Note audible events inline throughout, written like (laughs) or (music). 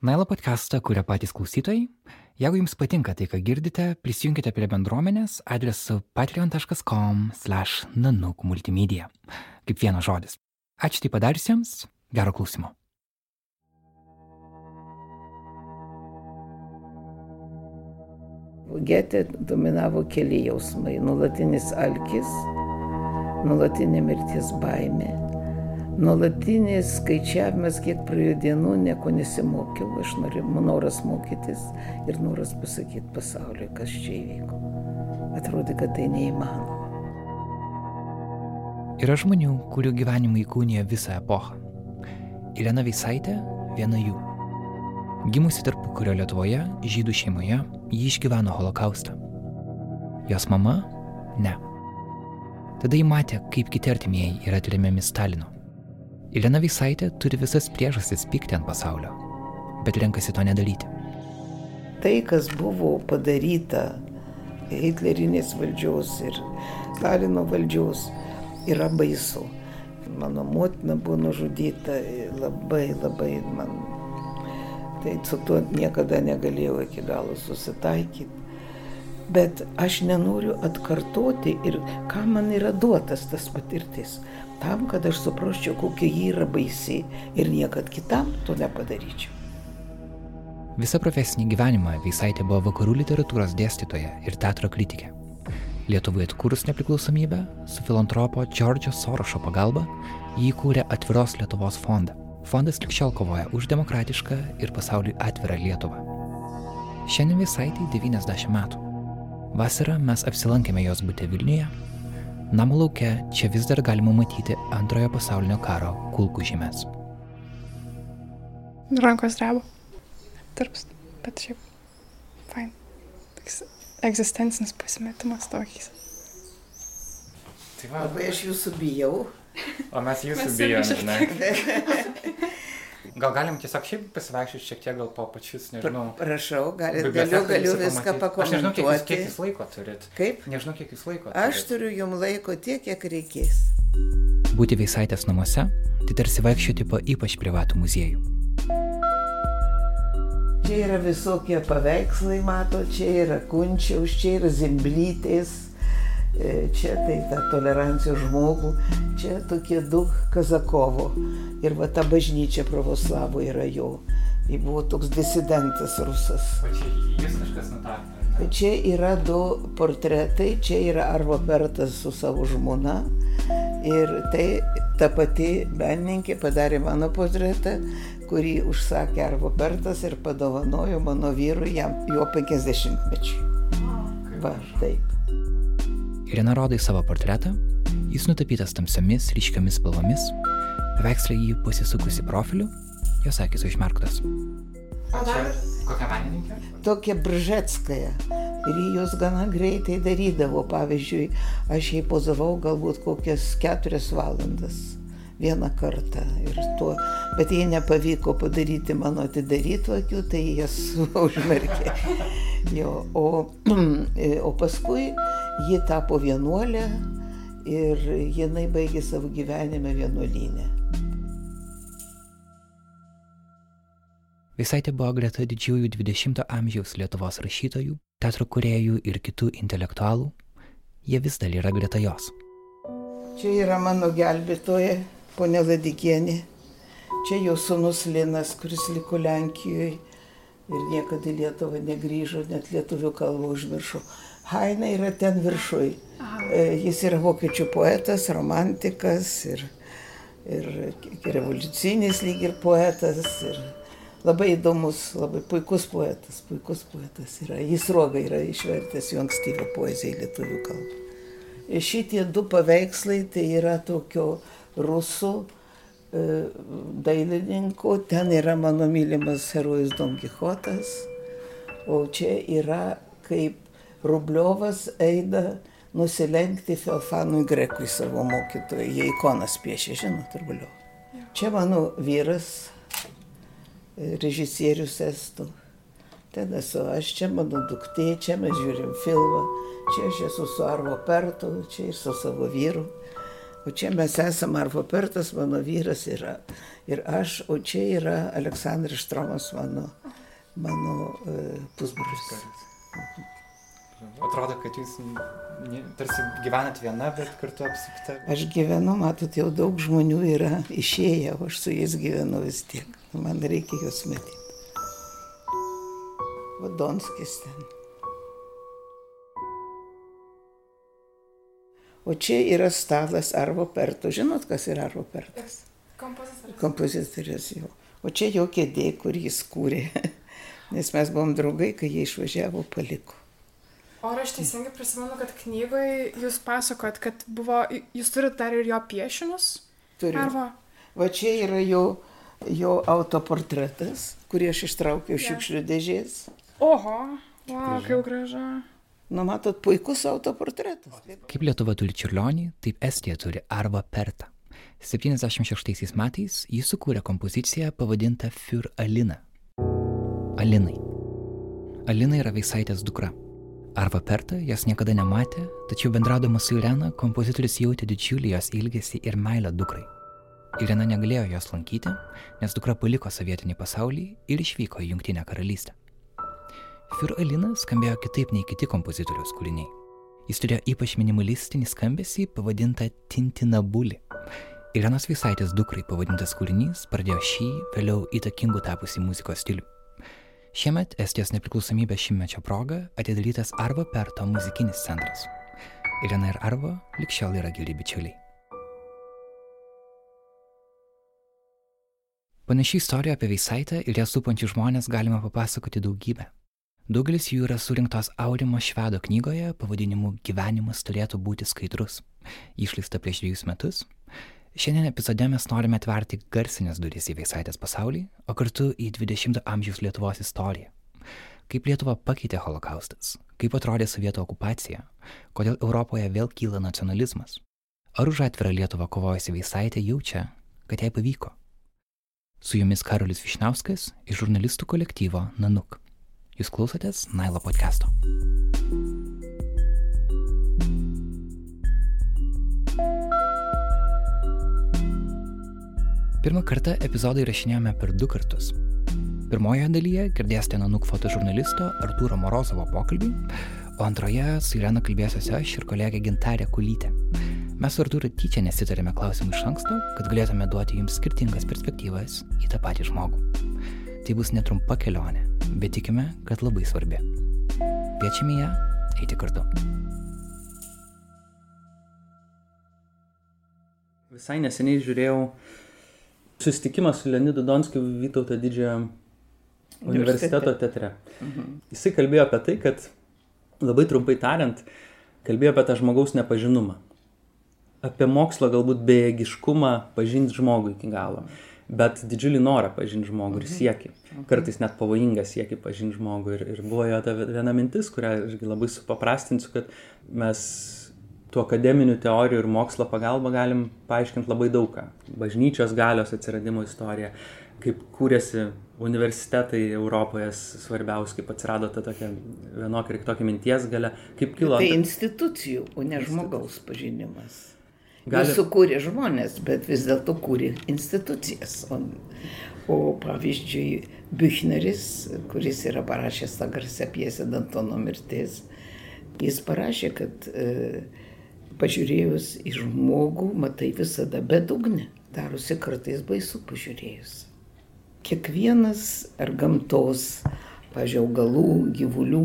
Nailo podcastą kuria patys klausytojai. Jeigu jums patinka tai, ką girdite, prisijunkite prie bendruomenės adresu patreon.com/nanuk multimedia. Kaip vienas žodis. Ačiū tai padarysiems, gero klausimo. Getė dominavo keli jausmai - nulatinis alkis, nulatinė mirties baimė, nuolatinis skaičiavimas, kiek praėjo dienų, nieko nesimokiau, aš noriu, noras mokytis ir noras pasakyti pasauliui, kas čia įvyko. Atrodė, kad tai neįmanoma. Yra žmonių, kurių gyvenimai įkūnija visą epochą. Irena Veisaitė viena jų. Gimusi tarp kurio Lietuvoje, žydų šeimoje, ji išgyveno holokaustą. Jos mama - ne. Tada ji matė, kaip kiti artimieji yra tremiami Stalino. Ilena Veisaitė turi visas priežastis pykti ant pasaulio, bet renkasi to nedaryti. Tai, kas buvo padaryta Hitlerinės valdžios ir Stalino valdžios, yra baisu. Mano motina buvo nužudyta labai, labai man. Tai su tuo niekada negalėjau iki galo susitaikyti. Bet aš nenoriu atkartoti ir ką man yra duotas tas patirtis. Tam, kad aš suprasčiau, kokia ji yra baisi ir niekad kitam to nepadaryčiau. Visą profesinį gyvenimą Veisaitė buvo vakarų literatūros dėstytoja ir teatro kritikė. Lietuvai atkūrus nepriklausomybę, su filantropo Džordžio Sorošo pagalba, jį įkūrė Atviros Lietuvos fondą. Fondas likščiol kovoja už demokratišką ir pasauliui atvirą Lietuvą. Šiandien Veisaitai 90 metų. Vasarą mes apsilankėme jos būte Vilniuje. Namo laukia čia vis dar galima matyti antrojo pasaulinio karo kulkų žymės. Rankos dreba. Tarps, bet šiaip. Fine. Toks egzistencinis pasimetimas tokys. Tai va, Labai aš jūsų bijau. o mes jūsų bijom, žinai. (laughs) Gal galim tiesiog šiaip pasivaikščioti šiek tiek gal po pačius, nežinau. Prašau, gali, biblioteką galiu, galiu viską pamatyt. Aš nežinau, kiek jūs, kiek pakomentuoti. jūs laiko turit. Kaip? Nežinau, kiek jūs laiko Aš turit. turiu jum laiko tiek, kiek reikės. Būti Veisaitės namuose - tai tarsi vaikščioti po ypač privatų muziejų. Čia yra visokie paveikslai, mato, čia yra kunčiaus, čia yra zimblytės, e, čia tai ta tolerancijos žmogų, čia tokie du Kazakovo. Ir va ta bažnyčia pravoslavų yra jo. Tai buvo toks disidentas rusas. O čia jūs kažkas nutapė. Tai čia yra du portretai, čia yra Arvo Pertas su savo žmona. Ir tai ta pati menininkė padarė mano portretą, kurį užsakė Arvo Pertas ir padovanojo mano vyrui jam jo 50-mečiui. Va, taip. Irena rodo į savo portretą, jis nutapytas tamsiomis, ryškiomis spalvomis, paveikslė jį pasisukusi profiliu, jos akis užmerktos. O čia kokia menininkė? Tokia Bržetskaja. Ir jos gana greitai darydavo. Pavyzdžiui, aš jai pozavau galbūt kokias keturias valandas vieną kartą. Ir tuo, bet jai nepavyko padaryti mano atidarytų akių, tai jas (laughs) užmerkė. Jo, o, (clears throat) o paskui ji tapo vienuolė ir jinai baigė savo gyvenimą vienuolynę. Veisaitė buvo greta didžiųjų 20-ojo amžiaus Lietuvos rašytojų, teatro kuriejų ir kitų intelektualų, jie vis dar yra greta jos. Čia yra mano gelbėtoja, ponė Ladikienė. Čia jo sunus Linas, kuris liko Lenkijoje ir niekada į Lietuvą negrįžo, net lietuvių kalbą užmiršo. Haina yra ten viršui. E, Jis yra vokiečių poetas, romantikas ir, ir revoliucinis lyg ir poetas. Ir labai įdomus, labai puikus poetas, puikus poetas yra. Jis roga yra išvertęs jo ankstyvą poeziją į lietuvių kalbą. Šitie du paveikslai tai yra tokio rusų e, dailininko, ten yra mano mylimas herojus Don Kichotas, o čia yra kaip Rubliovas eina nusilenkti Feofanui Grekui savo mokytojui, jie ikonas piešė, žinot, Rubliovą. Čia mano vyras, režisierius estų. Ten esu aš, čia mano duktė, čia mes žiūrim filmą, čia aš esu su Arvo Pertu, čia ir su savo vyru. O čia mes esame Arvo Pertas, mano vyras yra. Ir aš, o čia yra Aleksandras Štromas, mano, mano uh, pusbrolis. Atrodo, kad jūs tarsi gyvenat viena, bet kartu apsupta. Aš gyvenu, matot, jau daug žmonių yra išėję, o aš su jais gyvenu vis tiek. Man reikia juos matyti. Vadonskis ten. O čia yra stalas Arvo Perto. Žinot, kas yra Arvo Pertas? Kompozitorius. Kompozitorius jau. O čia jo kėdė, kur jis kūrė. (laughs) Nes mes buvom draugai, kai jie išvažiavo, paliko. O aš teisingai prisimenu, kad knygoje jūs pasakojat, kad buvo, jūs turite dar ir jo piešinius? Turiu. Arvo? Va čia yra jo, jo autoportretas, kurį aš ištraukiau iš Jo. šiukšlių dėžės. Oho, wow, kaip gražu. Nu, matot, puikus autoportretas. Kaip Lietuva turi Čiurlionį, taip Estija turi Arva Pertą. 76 metais jis sukūrė kompoziciją pavadintą Für Alina. Alinai. Alina yra Veisaitės dukra. Arva Perta jas niekada nematė, tačiau bendraudamas su Irena, kompozitorius jautė didžiulį jos ilgesį ir meilę dukrai. Irena negalėjo jos lankyti, nes dukra paliko sovietinį pasaulį ir išvyko į Junktinę karalystę. Für Alina skambėjo kitaip nei kiti kompozitoriaus kūriniai. Jis turėjo ypač minimalistinį skambesį pavadintą Tintinabulį. Irenos Visaitės dukrai pavadintas kūrinys pradėjo šį, vėliau įtakingų tapusi muzikos stilių. Šiemet Estijos nepriklausomybės šimtmečio proga atidarytas Arvo Perto muzikinis centras. Irena ir Arvo likščiol yra geri bičiuliai. Panaši istorija apie Veisaitę ir ją supančius žmonės galima papasakoti daugybę. Daugelis jų yra surinktos Aurimo Švedo knygoje pavadinimu Gyvenimas turėtų būti skaidrus. Išleista prieš dviejus metus. Šiandien epizode mes norime atverti garsinės duris į Veisaitės pasaulį, o kartu į 20-ojo amžiaus Lietuvos istoriją. Kaip Lietuva pakeitė holokaustas, kaip atrodė sovietų okupacija, kodėl Europoje vėl kyla nacionalizmas. Ar už atvirą Lietuvą kovojusi Veisaitė jaučia, kad jai pavyko. Su jumis Karolis Višnauskas iš žurnalistų kolektyvo Nanuk. Jūs klausotės Nailo podcast'o. Pirmą kartą epizodą įrašinėjome per du kartus. Pirmojoje dalyje girdėsite Nanuk fotožurnalisto Artūro Morozovo pokalbį, o antroje su Irena kalbėsiuosi aš ir kolegė Gintarė Kulytė. Mes su Artūru tyčia nesitarėme klausimų iš anksto, kad galėtume duoti jums skirtingas perspektyvas į tą patį žmogų. Tai bus netrumpa kelionė, bet tikime, kad labai svarbi. Kviečiame ją eiti kartu. Visai neseniai žiūrėjau susitikimą su Leonidu Donskiu Vytauto didžiojo universiteto teatre. Jisai kalbėjo apie tai, kad labai trumpai tariant, kalbėjo apie tą žmogaus nepažinumą. Apie mokslo galbūt bejėgiškumą pažinti žmogų iki galo. Bet didžiulį norą pažinti žmogų ir siekį. Kartais net pavojingą siekį pažinti žmogų. Ir, ir buvo jo ta viena mintis, kurią irgi labai supaprastinsiu, kad mes tų akademinių teorijų ir mokslo pagalba galim paaiškinti labai daug ką. Bažnyčios galios atsiradimo istorija, kaip kūrėsi universitetai Europoje svarbiausi, kaip atsirado ta tokia vienokia ir kitokia minties galia, kaip kilo. Tai institucijų, o ne žmogaus pažinimas. Gali-. Jis sukūrė žmonės, bet vis dėlto kūrė institucijas. O, o pavyzdžiui, Büchneris, kuris yra parašęs tą garsią pjesę Dantono mirtis, jis parašė, kad e, pažiūrėjus į žmogų, matai visada bedugnę. Darosi kartais baisu pažiūrėjus. Kiekvienas ar gamtos, pažiūrėjau, augalų, gyvulių,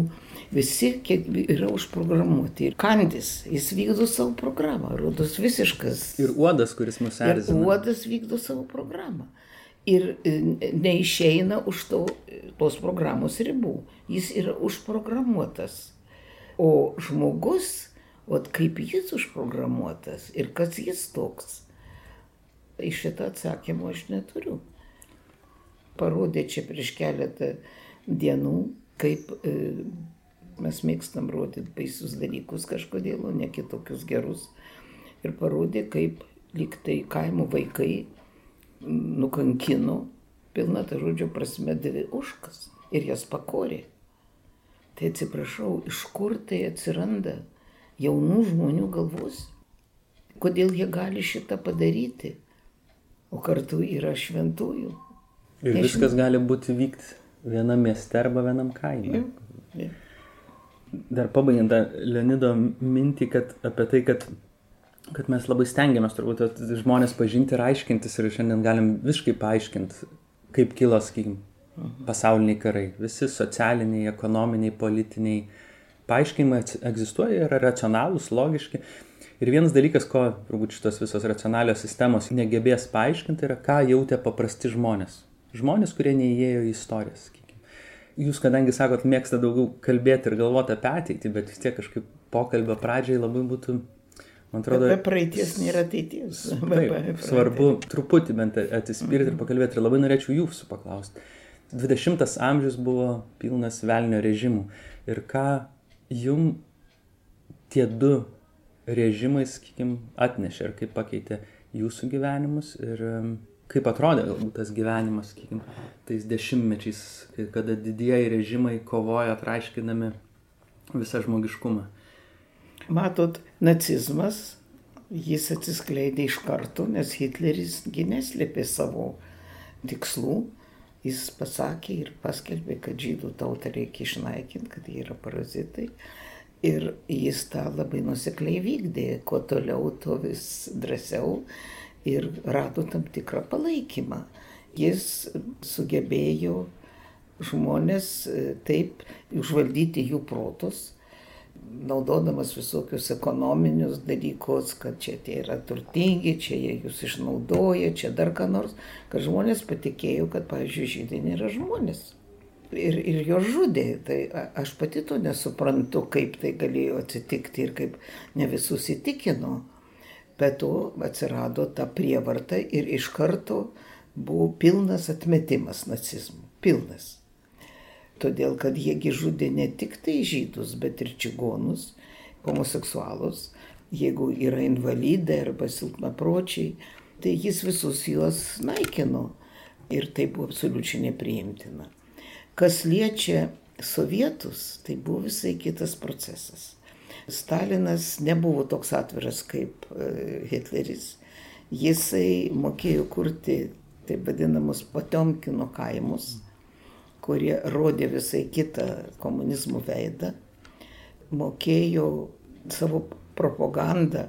visi kiek yra užprogramuoti. Ir kandis, jis vykdo savo programą, rodos visiškas. Ir uodas, kuris mus Ir erzina. uodas vykdo savo programą. Ir e, neišeina už to, tos programos ribų. Jis yra užprogramuotas. O žmogus, o kaip jis užprogramuotas ir kas jis toks, iš šitą atsakymą aš neturiu. Parodė čia prieš keletą dienų, kaip e, mes mėgstam rodyti baisius dalykus kažkodėl, o ne kitokius gerus. Ir parodė, kaip liktai kaimo vaikai nukankino, pilna ta žodžio prasme, dvi užkas ir jas pakorė. Tai atsiprašau, iš kur tai atsiranda jaunų žmonių galvos? Kodėl jie gali šitą padaryti? O kartu yra šventųjų. Ir Nežinau. viskas gali būti vykti vienam mieste arba vienam kaime. Ja. Dar pabaigiant Leonido mintį kad, apie tai, kad, kad mes labai stengiamės turbūt žmonės pažinti ir aiškintis ir šiandien galim visiškai paaiškinti, kaip kilo, sakykime, pasauliniai karai. Visi socialiniai, ekonominiai, politiniai paaiškinimai egzistuoja, yra racionalūs, logiški. Ir vienas dalykas, ko turbūt šitos visos racionalios sistemos negebės paaiškinti, yra, ką jautė paprasti žmonės. Žmonės, kurie neįėjo į istoriją, sakykime. Jūs, kadangi sakot, mėgsta daugiau kalbėti ir galvoti apie ateitį, bet vis tiek kažkaip pokalbio pradžiai labai būtų, man atrodo, Be praeities nėra ateities. Taip, svarbu truputį bent atsispirti ir pakalbėti. Ir labai norėčiau jūsų paklausti. 20 amžius buvo pilnas velnio režimų. Ir ką jum tie du režimai, sakykime, atnešė ir kaip pakeitė jūsų gyvenimus ir em, kaip atrodė tas gyvenimas, sakykime, tais dešimtmečiais, kada didieji režimai kovoja atraiškinami visą žmogiškumą. Matot, nacizmas, jis atsiskleidė iš karto, nes Hitleris neslėpė savo tikslų. Jis pasakė ir paskelbė, kad žydų tautą reikia išnaikinti, kad jie yra parazitai. Ir jis tą labai nusekliai vykdė, kuo toliau, tuo vis drąsiau ir rado tam tikrą palaikymą. Jis sugebėjo žmonės e, taip užvaldyti jų protus, naudodamas visokius ekonominius dalykus, kad čia tie yra turtingi, čia jie jūs išnaudoja, čia dar ką nors, kad žmonės patikėjo, kad, pavyzdžiui, žydai nėra žmonės. Ir, ir jo žudė. Tai aš pati to nesuprantu, kaip tai galėjo atsitikti ir kaip ne visus įtikino. Bet to atsirado ta prievarta ir iš karto buvo pilnas atmetimas nacizmų. Pilnas. Todėl, kad jiegi žudė ne tik tai žydus, bet ir čigonus, homoseksualus. Jeigu yra invalidai arba silpnapročiai, tai jis visus juos naikino. Ir tai buvo absoliučiai nepriimtina. Kas liečia sovietus, tai buvo visai kitas procesas. Stalinas nebuvo toks atviras kaip e, Hitleris. Jisai mokėjo kurti taip vadinamus Potemkino kaimus, kurie rodė visai kitą komunizmo veidą. Mokėjo savo propagandą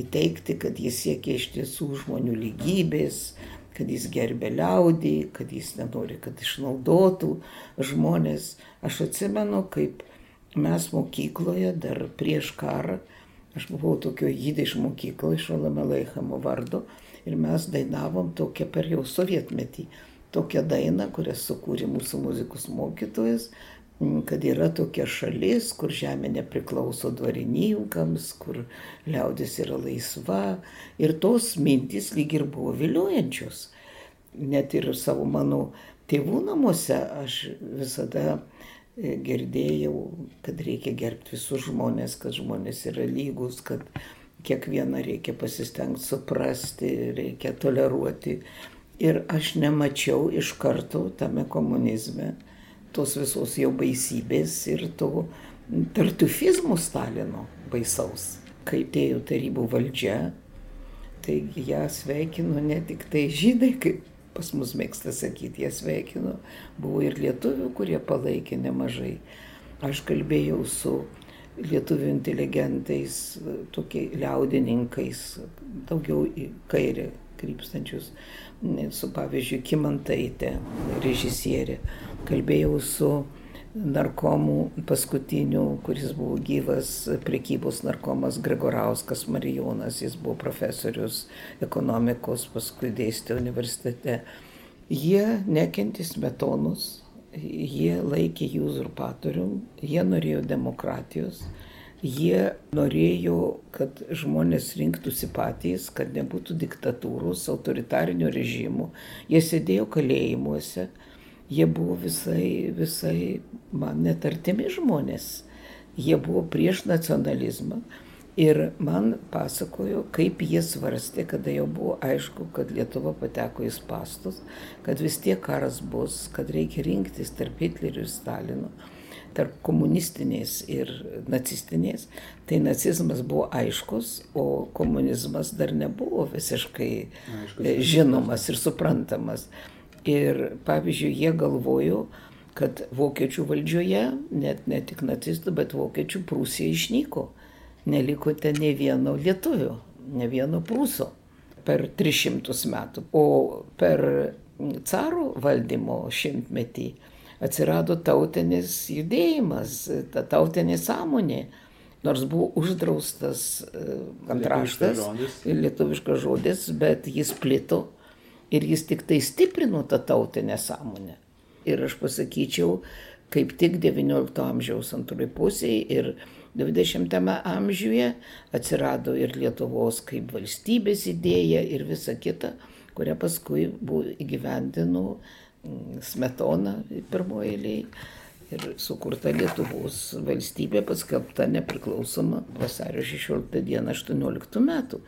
įteikti, kad jis siekia iš tiesų žmonių lygybės, kad jis gerbė liaudį, kad jis nenori, kad išnaudotų žmonės. Aš atsimenu, kaip mes mokykloje dar prieš karą, aš buvau tokio jidiš mokykloje, Šalame Leichamo vardu, ir mes dainavom tokią per jau sovietmetį, tokią dainą, kurią sukūrė mūsų muzikos mokytojas, kad yra tokia šalis, kur žemė nepriklauso dvarininkams, kur liaudis yra laisva. Ir tos mintys lyg ir buvo viliojančios. Net ir savo mano tėvų namuose aš visada girdėjau, kad reikia gerbti visus žmonės, kad žmonės yra lygus, kad kiekvieną reikia pasistengti suprasti, reikia toleruoti. Ir aš nemačiau iš karto tame komunizme tos visos jau baisybės ir to tartufizmo Stalino baisaus. Kai atėjo tarybų valdžia, taigi ją sveikino ne tik tai žydai, kaip pas mus mėgsta sakyti, jie sveikino, buvo ir lietuvių, kurie palaikė nemažai. Aš kalbėjau su lietuvių inteligentais, tokie liaudininkais, daugiau į kairę krypstančius, su pavyzdžiui Kimantaitė, režisierė. Kalbėjau su narkomu paskutiniu, kuris buvo gyvas prekybos narkomas Gregorauskas Marijonas, jis buvo profesorius ekonomikos, paskui dėstė universitete. Jie nekentė smetonus, jie laikė jų uzurpatorium, jie norėjo demokratijos, jie norėjo, kad žmonės rinktųsi patys, kad nebūtų diktatūros, autoritarinių režimų. Jie sėdėjo kalėjimuose, jie buvo visai, visai man netartimi žmonės. Jie buvo prieš nacionalizmą. Ir man pasakojo, kaip jie svarstė, kada jau buvo aišku, kad Lietuva pateko į spastus, kad vis tiek karas bus, kad reikia rinktis tarp Hitlerio ir Stalino. tarp komunistinės ir nacistinės, tai nacizmas buvo aiškus, o komunizmas dar nebuvo visiškai e, žinomas ir suprantamas. Ir pavyzdžiui, jie galvojo, kad vokiečių valdžioje, net ne tik nacistų, bet vokiečių Prūsija išnyko. Neliko ten ne vieno lietuvio, ne vieno prūso per 300 metų. O per caro valdymo šimtmetį atsirado tautinis judėjimas, ta tautinė sąmonė. Nors buvo uždraustas e, žodis. lietuviškas žodis, bet jis plito ir jis tik tai stiprino tą tautinę sąmonę. Ir aš pasakyčiau, kaip tik XIX amžiaus antroji pusėje ir XX amžiuje atsirado ir Lietuvos kaip valstybės idėja ir visa kita, kurią paskui įgyvendino mm, Smetona pirmoji eilėje ir sukurta Lietuvos valstybė paskelbta nepriklausoma vasario 16 dieną 18 metų.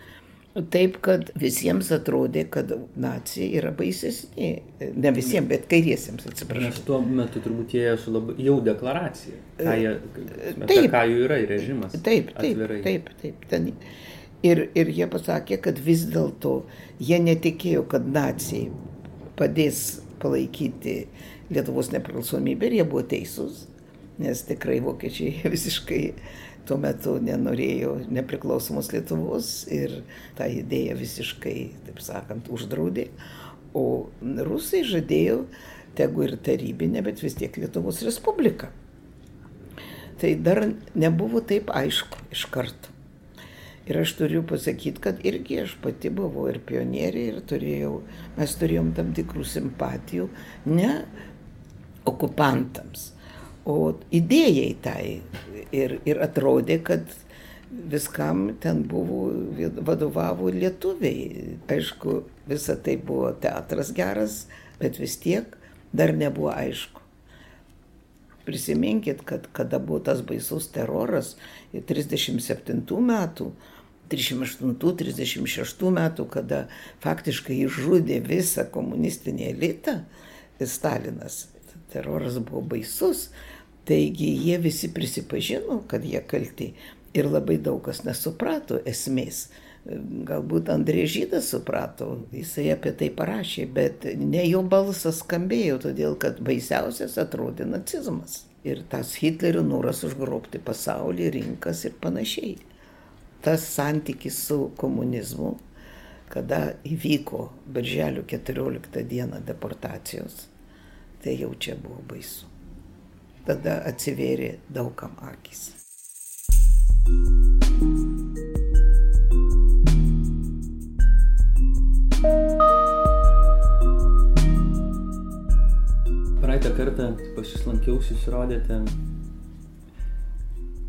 Taip, kad visiems atrodė, kad nacija yra baisesnė. Ne visiems, bet kairiesiems, Nes atsiprašau. tuo metu turbūt jie su labai, jau deklaracija. Ką jie, Taip. taip, ką jų yra režimas. Taip, taip, atvirai. taip, taip. Ten. Ir, ir jie pasakė, kad vis dėlto jie netikėjo, kad nacijai padės palaikyti Lietuvos nepriklausomybę ir jie buvo teisūs, nes tikrai vokiečiai (laughs) visiškai tuo metu nenorėjo nepriklausomos Lietuvos ir tą idėją visiškai, taip sakant, uždraudė. O rusai žadėjo, tegu ir tarybinė, bet vis tiek Lietuvos Respublika. Tai dar nebuvo taip aišku iš karto. Ir aš turiu pasakyti, kad irgi aš pati buvau ir pionierė ir turėjau, mes turėjom tam tikrų simpatijų ne okupantams, o idėjai tai. Ir, ir atrodė, kad viskam ten buvo, vadovavo lietuviai. Aišku, visa tai buvo teatras geras, bet vis tiek dar nebuvo aišku. Prisiminkit, kad kada buvo tas baisus teroras 37 metų, 38-36 metų, kada faktiškai išžudė visą komunistinį elitą, Stalinas. Teroras buvo baisus, taigi jie visi prisipažino, kad jie kalti ir labai daug kas nesuprato esmės. Galbūt Andrė Žydas suprato, jisai apie tai parašė, bet ne jo balsas skambėjo, todėl kad baisiausias atrodė nacizmas. Ir tas Hitlerio noras užgrobti pasaulį, rinkas ir panašiai. Tas santykis su komunizmu, kada įvyko Birželio 14 dieną deportacijos, tai jau čia buvo baisu. Tada atsivėrė daugam akis. Praeitą kartą pas jūs lankiausi, jūs rodėte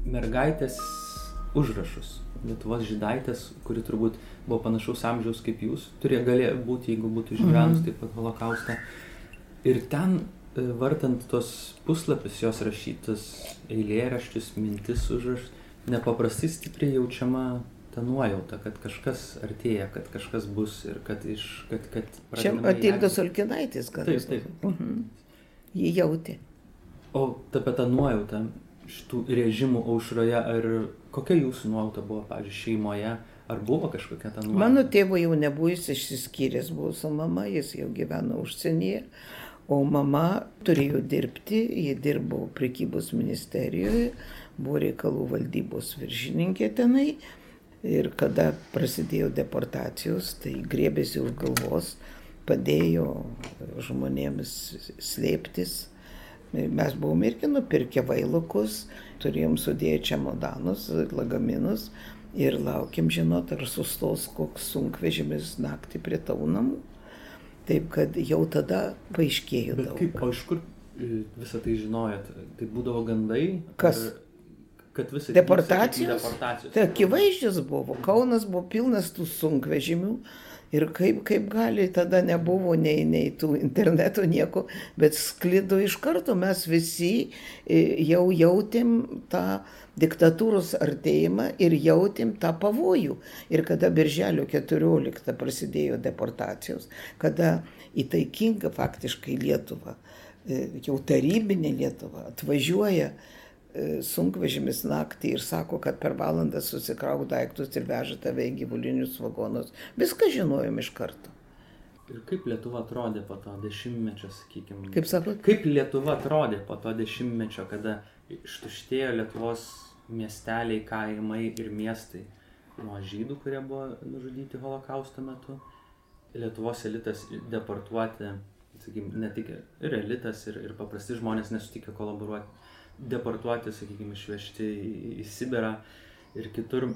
mergaitės užrašus. Lietuvos žydaitės, kuri turbūt buvo panašaus amžiaus kaip jūs, turėjo galėjo būti, jeigu būtų išgyvenus taip pat holokaustą. Ir ten, vartant tos puslapius, jos rašytas eilėraščius, mintis užrašus, nepaprastai stipriai jaučiama ta nuojauta, kad kažkas artėja, kad kažkas bus ir kad iš... Kad, kad Čia ją- Olkinaitis, gal. Taip, taip. Mhm. Jį jautė. O apie tą nuojautą šitų režimų aušroje, ar kokia jūsų nuojauta buvo, pavyzdžiui, šeimoje, ar buvo kažkokia ta nuojauta? Mano tėvo jau nebuvo, jis išsiskyręs buvo su mama, jis jau gyveno užsienyje, o mama turėjo dirbti, ji dirbo prekybos ministerijoje, buvo reikalų valdybos viršininkė tenai. Ir kada prasidėjo deportacijos, tai griebėsi už galvos, padėjo žmonėms slėptis. Mes buvome irgi nupirkę vailukus, turėjom sudėję čemodanus, lagaminus ir laukiam, žinot, ar sustos koks sunkvežimis naktį prie tavo namų. Taip kad jau tada paaiškėjo Bet daug. kaip, o iš kur e, visą tai žinojot? Tai būdavo gandai? Kas? Ar, kad visą Deportacijos? deportacijos. Tai akivaizdžios buvo. Kaunas buvo pilnas tų sunkvežimių. Ir kaip, kaip gali, tada nebuvo nei, nei tų interneto nieko, bet sklido iš karto, mes visi e, jau jautėm tą diktatūros artėjimą ir jautėm tą pavojų. Ir kada birželio 14 prasidėjo deportacijos, kada įtaikinga faktiškai Lietuva, e, jau tarybinė Lietuva atvažiuoja sunkvežimis naktį ir sako, kad per valandą susikrauk daiktus ir veža tave į gyvulinius vagonus. Viską žinojom iš karto. Ir kaip Lietuva atrodė po to dešimtmečio, sakykime. Kaip sakot? Kaip Lietuva atrodė po to dešimtmečio, kada ištuštėjo Lietuvos miesteliai, kaimai ir miestai nuo žydų, kurie buvo nužudyti holokausto metu. Lietuvos elitas deportuoti, sakykime, ne tik ir elitas, ir, ir paprasti žmonės nesutikė kolaboruoti deportuoti, sakykime, išvežti į, Sibirą ir kitur.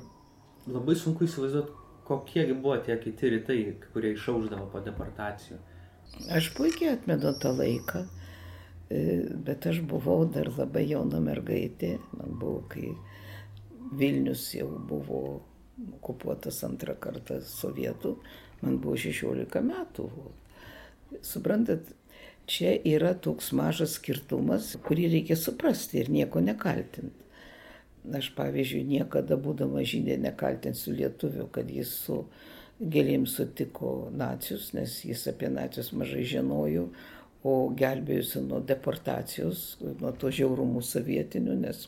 Labai sunku įsivaizduoti, kokiegi buvo tie kiti rytai, kurie išauždavo po deportacijų. Aš puikiai atmedu tą laiką, e, bet aš buvau dar labai jauna mergaitė, man buvo, kai Vilnius jau buvo okupuotas antrą kartą sovietų, man buvo 16 metų. Suprantat, čia yra toks mažas skirtumas, kurį reikia suprasti ir nieko nekaltinti. Aš, pavyzdžiui, niekada būdama žydė nekaltinsiu lietuvių, kad jis su gėlėm sutiko nacius, nes jis apie nacius mažai žinojo, o gelbėjusi nuo deportacijos, nuo to žiaurumų sovietinių, nes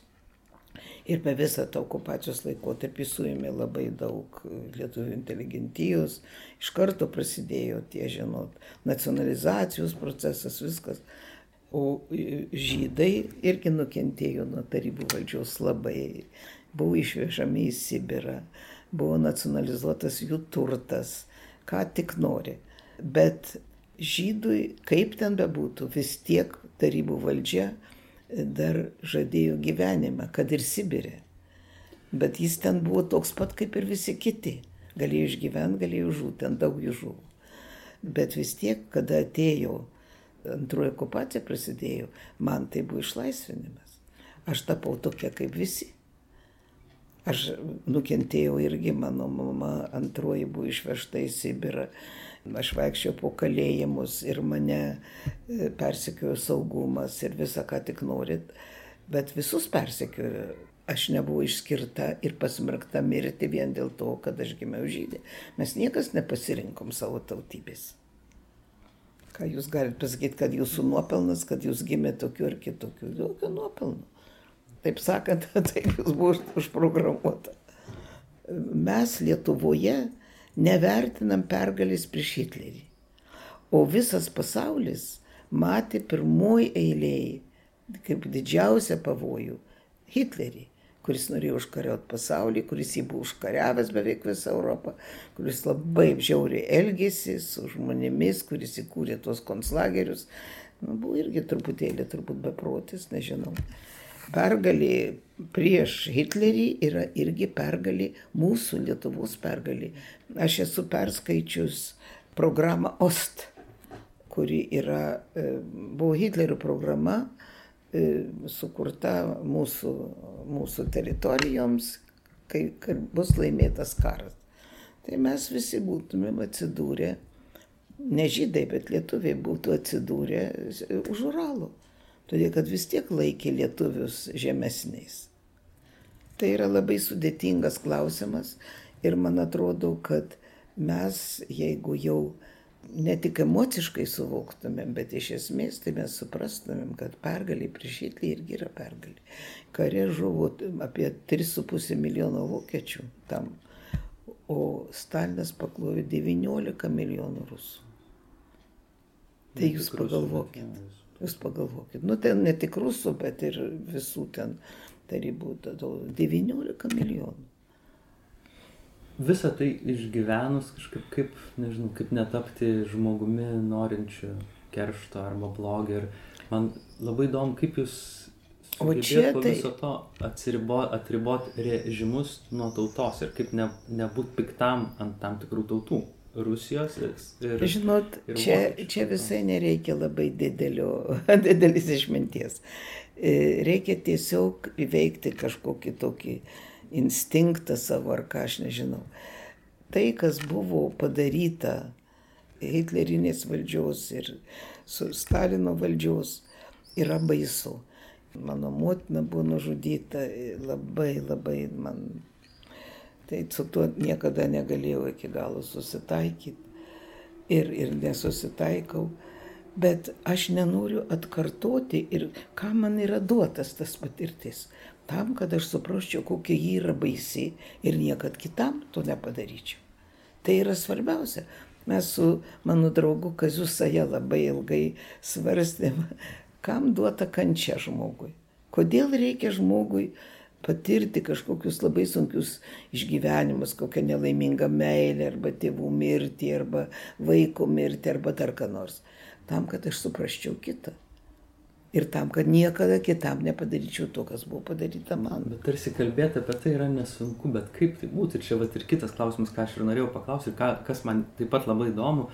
Ir per visą tą okupacijos laikotarpį suėmė labai daug lietuvių inteligentijos. Iš karto prasidėjo tie, žinot, nacionalizacijos procesas, viskas. O žydai irgi nukentėjo nuo tarybų valdžios labai. Buvo išvežami į Sibirą, buvo nacionalizuotas jų turtas, ką tik nori. Bet žydui, kaip ten bebūtų, vis tiek tarybų valdžia dar žadėjo gyvenimą, kad ir Sibirė. Bet jis ten buvo toks pat kaip ir visi kiti. Galėjo išgyventi, galėjo žūti, ten daug jų žuvo. Bet vis tiek, kada atėjo antroji okupacija prasidėjo, man tai buvo išlaisvinimas. Aš tapau tokia kaip visi. Aš nukentėjau irgi, mano mama antroji buvo išvežta į Sibirą Aš vaikščiau po kalėjimus ir mane e, persekiojo saugumas ir visą, ką tik norit, bet visus persekiojo. Aš nebuvau išskirta ir pasmerkta mirti vien dėl to, kad aš gimiau žydė. Mes niekas nepasirinkom savo tautybės. Ką jūs galite pasakyti, kad jūsų nuopelnas, kad jūs gimėte tokiu ar kitokiu, jokio nuopelno. Taip sakant, (laughs) taip jūs buvote užprogramuota. Mes Lietuvoje nevertinam pergalės prieš Hitlerį. O visas pasaulis matė pirmoji eilėje kaip didžiausią pavojų Hitlerį, kuris norėjo užkariauti pasaulį, kuris jį buvo užkariavęs beveik visą Europą, kuris labai žiauriai elgėsi su žmonėmis, kuris įkūrė tuos konslagerius. Nu, buvo irgi truputėlį, turbūt beprotis, nežinau pergalė prieš Hitlerį yra irgi pergalė, mūsų Lietuvos pergalė. Aš esu perskaičius programą OST, kuri yra, e, buvo Hitlerio programa e, sukurta mūsų, mūsų teritorijoms, kai, kai bus laimėtas karas. Tai mes visi būtumėm atsidūrę, ne žydai, bet lietuviai būtų atsidūrę už Uralo todėl kad vis tiek laikė lietuvius žemesniais. Tai yra labai sudėtingas klausimas ir man atrodo, kad mes, jeigu jau ne tik emociškai suvoktumėm, bet iš esmės tai mes suprastumėm, kad pergalė prieš Hitlerį irgi yra pergalė. Kare žuvo apie 3,5 milijono vokiečių tam, o Stalinas paklojo 19 milijonų rusų. Tai jūs pagalvokit. Jūs pagalvokit, nu ten ne tik rusų, bet ir visų ten tarybų, 19 milijonų. Visą tai išgyvenus kažkaip, kaip, nežinau, kaip netapti žmogumi norinčiu keršto arba blogio. Ir man labai įdomu, kaip jūs O čia tai... viso to atsiribot, atribot režimus nuo tautos ir kaip ne, nebūt piktam ant tam tikrų tautų. Rusijos ir. Žinot, ir čia, čia visai nereikia labai didelio, (laughs) didelis išminties. E, reikia tiesiog įveikti kažkokį tokį instinktą savo ar ką aš nežinau. tai, kas buvo padaryta Hitlerinės valdžios ir Stalino valdžios, yra baisu. Mano motina buvo nužudyta, labai, labai man. Tai su tuo niekada negalėjau iki galo susitaikyti ir, ir nesusitaikau. Bet aš nenoriu atkartoti ir ką man yra duotas tas patirtis. Tam, kad aš suprasčiau, kokia ji yra baisi ir niekad kitam to nepadaryčiau. Tai yra svarbiausia. Mes su mano draugu Kaziu Saja labai ilgai svarstėm, kam duota kančia žmogui. Kodėl reikia žmogui patirti kažkokius labai sunkius išgyvenimus, kokią nelaimingą meilę, arba tėvų mirtį, arba vaiko mirtį, arba dar ką nors. Tam, kad aš suprasčiau kitą ir tam, kad niekada kitam nepadaryčiau to, kas buvo padaryta man. Bet tarsi kalbėti apie tai yra nesunku, bet kaip tai būtų? Ir čia vat, ir kitas klausimas, ką aš ir norėjau paklausyti, ką, kas man taip pat labai įdomu.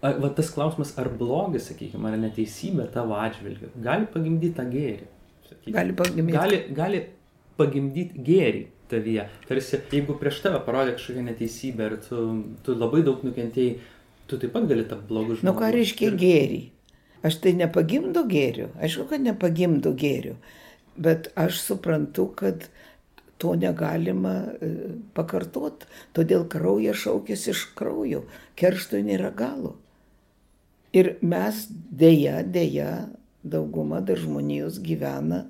Va tas klausimas, ar blogis, sakykime, ar neteisybė tavo atžvilgiu gali pagimdyti tą gėrį? Sakykime. Gali pagimdyti. Gali, gali pagimdyti gėrį tavyje. Tarsi, jeigu prieš tave parodė kažkokią neteisybę ir tu, tu labai daug nukentėjai, tu taip pat gali tapti blogu žmogumi. Nu ką reiškia ir... gėrį? Aš tai nepagimdo gėrių, aišku, kad nepagimdo gėrių, bet aš suprantu, kad to negalima e, pakartot, todėl kraujas šaukėsi iš kraujo, kerštui nėra galo. Ir mes dėja, dėja, dauguma dar žmonijos gyvena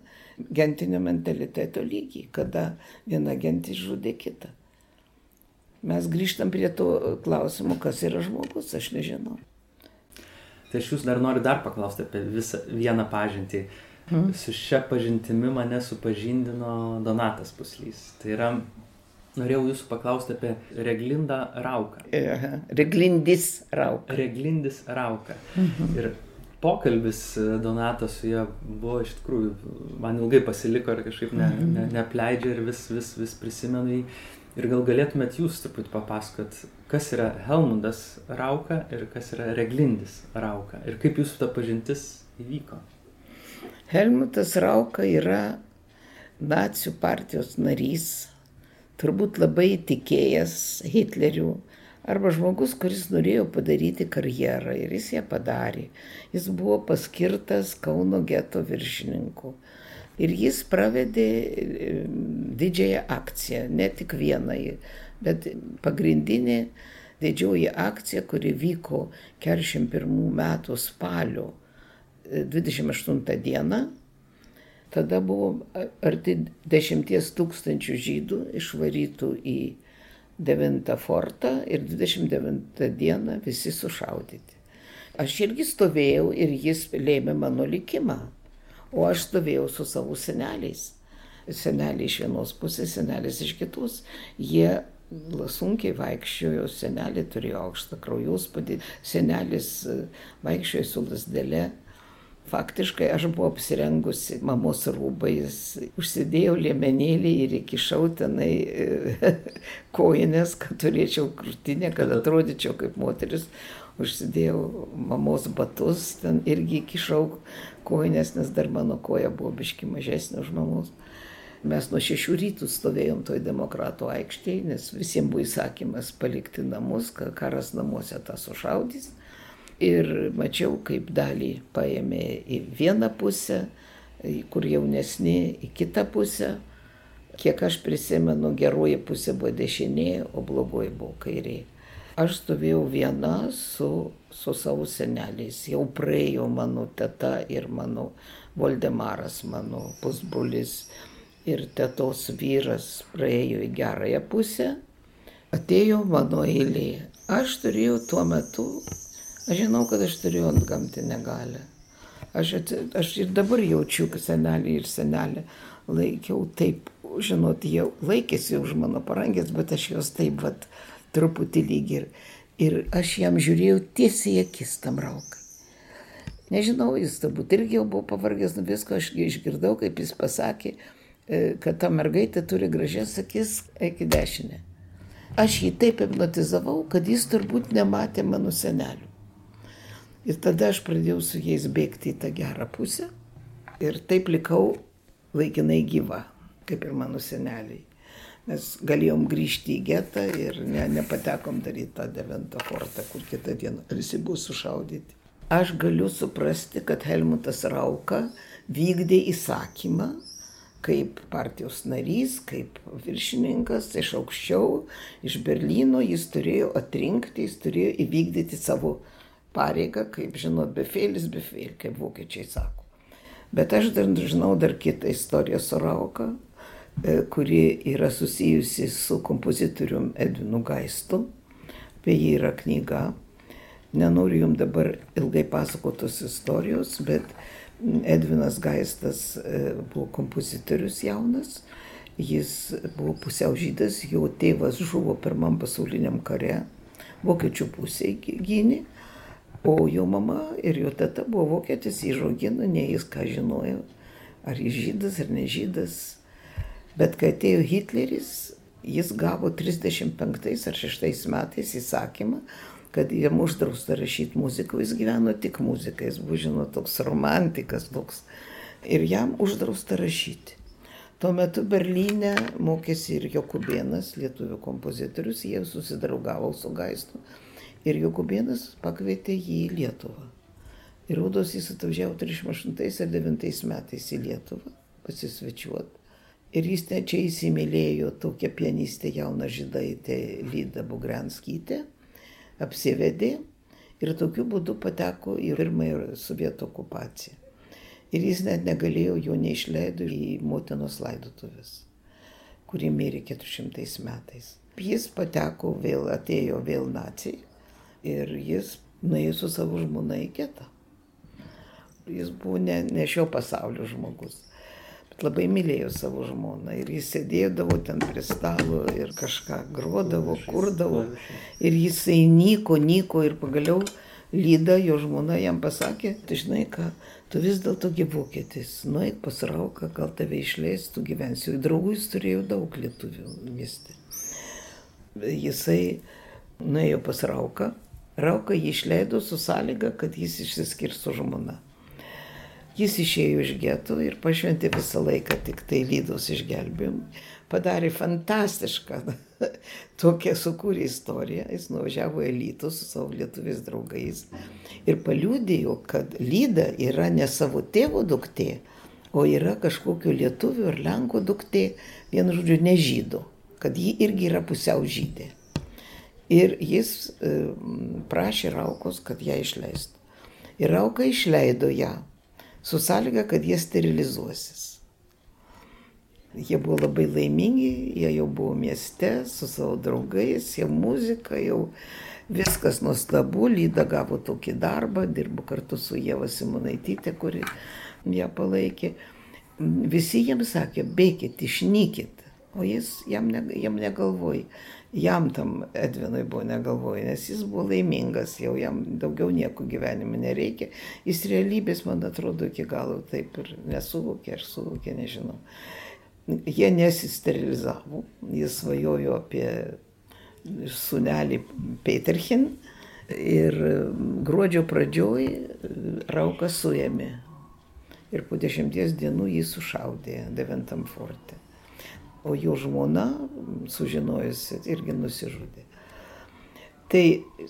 gentinio mentaliteto lygiai, kada viena gentis žudė kitą. Mes grįžtam prie to klausimo, kas yra žmogus, aš nežinau. Tai aš jūs dar noriu dar paklausti apie visą vieną pažintį. Hmm. Su šia pažintimi mane supažindino Donatas Puslys. Tai yra, norėjau jūsų paklausti apie Reglindą Rauką. Aha. Reglindis Rauka. Reglindis Rauka. Mhm. Ir pokalbis Donatas su ja buvo iš tikrųjų, man ilgai pasiliko ir kažkaip ne, mhm. ne, neapleidžia ir vis, vis, vis prisimenu jį. Ir gal galėtumėt jūs truputį papasakot, kas yra Helmundas Rauka ir kas yra Reglindis Rauka ir kaip jūsų ta pažintis įvyko? Helmutas Rauka yra nacijų partijos narys, turbūt labai tikėjęs Hitlerių, arba žmogus, kuris norėjo padaryti karjerą ir jis ją padarė. Jis buvo paskirtas Kauno geto viršininku. Ir jis pravedė e, didžiąją akciją, ne tik vieną, bet pagrindinė didžioji akcija, kuri vyko 41 metų spalio 28 e, dieną. Tada buvo arti 10 tūkstančių žydų išvarytų į 9 fortą ir 29 dieną visi sušaudyti. Aš irgi stovėjau ir jis lėmė mano likimą. O aš stovėjau su savo seneliais. Seneliai iš vienos pusės, senelis iš kitos. Jie sunkiai vaikščiojo, senelė turėjo aukštą kraujospūdį, senelis vaikščiojo su lasdelė. Faktiškai aš buvau apsirengusi mamos rūbais, užsidėjau liemenėlį ir įkišau tenai e, (laughs) koinės, kad turėčiau krūtinę, kad atrodyčiau kaip moteris, užsidėjau mamos batus, ten irgi įkišau koinės, nes dar mano koja buvo biški mažesnė už mamos. Mes nuo šešių rytų stovėjom toj demokratų aikštėje, nes visiems buvo įsakymas palikti namus, karas namuose tą sušaudys. Ir mačiau, kaip dalį paėmė į vieną pusę, kur jaunesni į kitą pusę. Kiek aš prisimenu, geroji pusė buvo dešinė, o blogoji buvo kairė. Aš stovėjau viena su, su savo seneliais. Jau praėjo mano teta ir mano Voldemaras, mano pusbrolis ir tetos vyras praėjo į gerąją pusę. Atėjo mano eilė. Aš turėjau tuo metu, aš žinau, kad aš turėjau ant gamtinę galę. Aš, aš ir dabar jaučiu, kad senelį ir senelį laikiau taip, žinot, jau laikėsi už mano parangės, bet aš juos taip, vat, truputį lyg ir. Ir aš jam žiūrėjau tiesiai akis tam raukai. Nežinau, jis turbūt irgi jau buvo pavargęs nuo visko, aš išgirdau, kaip jis pasakė, e, kad ta mergaitė turi gražias akis iki dešinę. Aš jį taip hipnotizavau, kad jis turbūt nematė mano senelių. Ir tada aš pradėjau su jais bėgti į tą gerą pusę ir taip likau laikinai gyva, kaip ir mano seneliai. Mes galėjom grįžti į getą ir ne, nepatekom dar į tą devintą fortą, kur kitą dieną visi buvo sušaudyti. Aš galiu suprasti, kad Helmutas Rauka vykdė įsakymą kaip partijos narys, kaip viršininkas iš aukščiau, iš Berlyno, jis turėjo atrinkti, jis turėjo įvykdyti savo pareigą, kaip žinot, befėlis, befėl, kaip vokiečiai sako. Bet aš dar žinau dar kitą istoriją su Rauka, e, kuri yra susijusi su kompozitorium Edvinu Gaistu. Apie jį yra knyga. Nenoriu jums dabar ilgai pasakotos istorijos, bet Edvinas Gaistas e, buvo kompozitorius jaunas, jis buvo pusiau žydas, jo tėvas žuvo pirmam pasauliniam kare, vokiečių pusėje gynė, o jo mama ir jo teta buvo vokietis, įžogino, ne jis ką žinojo, ar jis žydas ar nežydas. Bet kai atėjo Hitleris, jis gavo 35 ar 6 metais įsakymą, kad jam uždrausta rašyti muziką, jis gyveno tik muziką, jis buvo, žinot, toks romantikas toks. Ir jam uždrausta rašyti. Tuo metu Berlyne mokėsi ir Jokubėnas, lietuvių kompozitorius, jie susidraugavo su Gaistu. Ir Jokubėnas pakvietė jį į Lietuvą. Ir Rūdos jis atvažiavo 38 ar 9 metais į Lietuvą pasisvečiuoti. Ir jis ten čia įsimylėjo tokią pianistę jauną žydaitę Lydą Bugranskytę apsivedė ir tokiu būdu pateko į pirmąją sovietų okupaciją. Ir jis net negalėjo, jo neišleido į motinos laidotuvės, kuri mirė 400 metais. Jis pateko vėl, atėjo vėl nacijai ir jis nuėjo su savo žmona į getą. Jis buvo ne, ne šio pasaulio žmogus labai mylėjo savo žmoną ir jis sėdėdavo ten prie stalo ir kažką grodavo, kurdavo ir jisai nyko, nyko ir pagaliau lyda, jo žmona jam pasakė, tu žinai ką, tu vis dėlto gyvokėtis, nueik pas rauką, gal tave išleis, tu gyvensi. Draugų jis turėjo daug lietuvių mieste. Jisai nuėjo pas rauką, jį išleido su sąlyga, kad jis išsiskirs su žmona. Jis išėjo iš geto ir pašventė visą laiką tik tai lydos išgelbėjimui. Padarė fantastišką (laughs) tokią sukūrė istoriją. Jis nuvažiavo į Lytų su savo lietuviais draugais ir paliūdėjo, kad Lyda yra ne savo tėvo duktė, o yra kažkokio lietuvių ar lenkų duktė, vienu žodžiu, nežydų, kad ji irgi yra pusiau žydė. Ir jis prašė Raukos, kad ją išleistų. Ir Rauka išleido ją su sąlyga, kad jie sterilizuosis. Jie buvo labai laimingi, jie jau buvo mieste su savo draugais, jau muzika, jau viskas nuostabu, Lyda gavo tokį darbą, dirbo kartu su Jėva Simonaitytė, kuri ją palaikė. Visi jiems sakė, bėkit, išnykit, o jis jam, ne, jam negalvoja jam tam Edvinui buvo negalvoju, nes jis buvo laimingas, jau jam daugiau nieko gyvenime nereikia. Jis realybės, man atrodo, iki galo taip ir nesuvokė, ar suvokė, nežinau. Jie nesisterilizavo, jis svajojo apie sunelį Peterhin ir gruodžio pradžioj Raukas suėmė. Ir po dešimties dienų jį sušaudė devintam forte o jo žmona, sužinojusi, irgi nusižudė. Tai,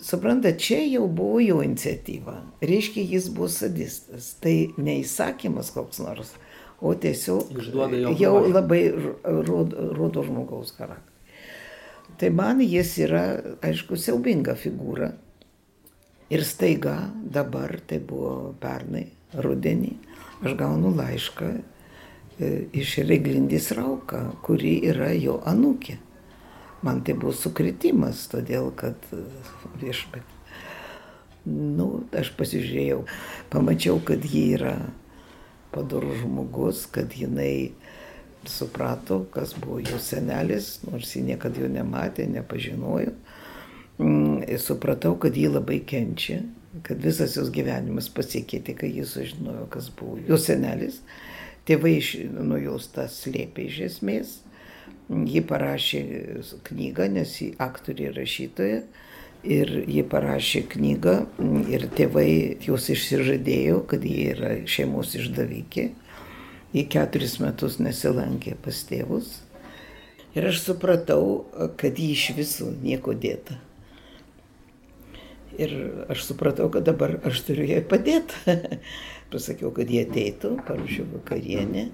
suprantate, čia jau buvo jo iniciatyva. Reiškia, jis buvo sadistas. Tai neįsakymas koks nors, o tiesiog jau, jau labai rodo, rodo žmogaus charakterį. Tai man jis yra, aišku, siaubinga figūra. Ir staiga dabar, tai buvo pernai, rudenį, aš gaunu laišką iš Reglindis Rauka, kuri yra jo anūkė. Man tai buvo sukritimas, todėl kad e, viešpat. Nu, aš pasižiūrėjau, pamačiau, kad ji yra padorus žmogus, kad jinai suprato, kas buvo jo senelis, nors ji niekada jo nematė, nepažinojo. Mm, supratau, kad ji labai kenčia, kad visas jos gyvenimas pasikeitė, kai jis sužinojo, kas buvo jo senelis. Tėvai nuo jos tą slėpė iš esmės. Ji parašė knygą, nes ji aktorė rašytoja. Ir ji parašė knygą ir tėvai jos išsižadėjo, kad ji yra šeimos išdavikė. Ji keturis metus nesilankė pas tėvus. Ir aš supratau, kad jį iš visų nieko dėta. Ir aš supratau, kad dabar aš turiu jai padėti. (laughs) Pasakiau, kad jie ateitų, paruošiau vakarienę.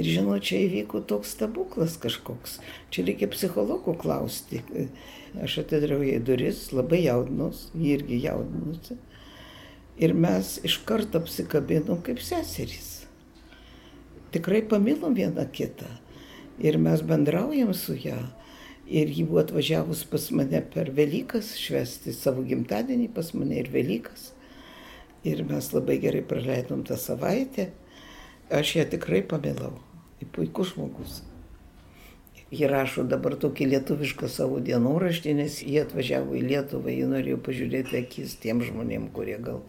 Ir žinau, čia įvyko toks stebuklas kažkoks. Čia reikia psichologų klausti. Aš atidariau jai duris, labai jaudinus, ji irgi jaudinusi. Ir mes iš karto apsikabinom kaip seserys. Tikrai pamilom vieną kitą. Ir mes bendraujam su ją. Ir ji buvo atvažiavus pas mane per Velykas, švesti savo gimtadienį pas mane ir Velykas. Ir mes labai gerai praleidom tą savaitę. Aš ją tikrai pamilau. Ji puikus žmogus. Ji rašo dabar tokį lietuvišką savo dienoraštį, nes jie atvažiavo į Lietuvą, jie norėjo pažiūrėti akis tiem žmonėm, kurie gal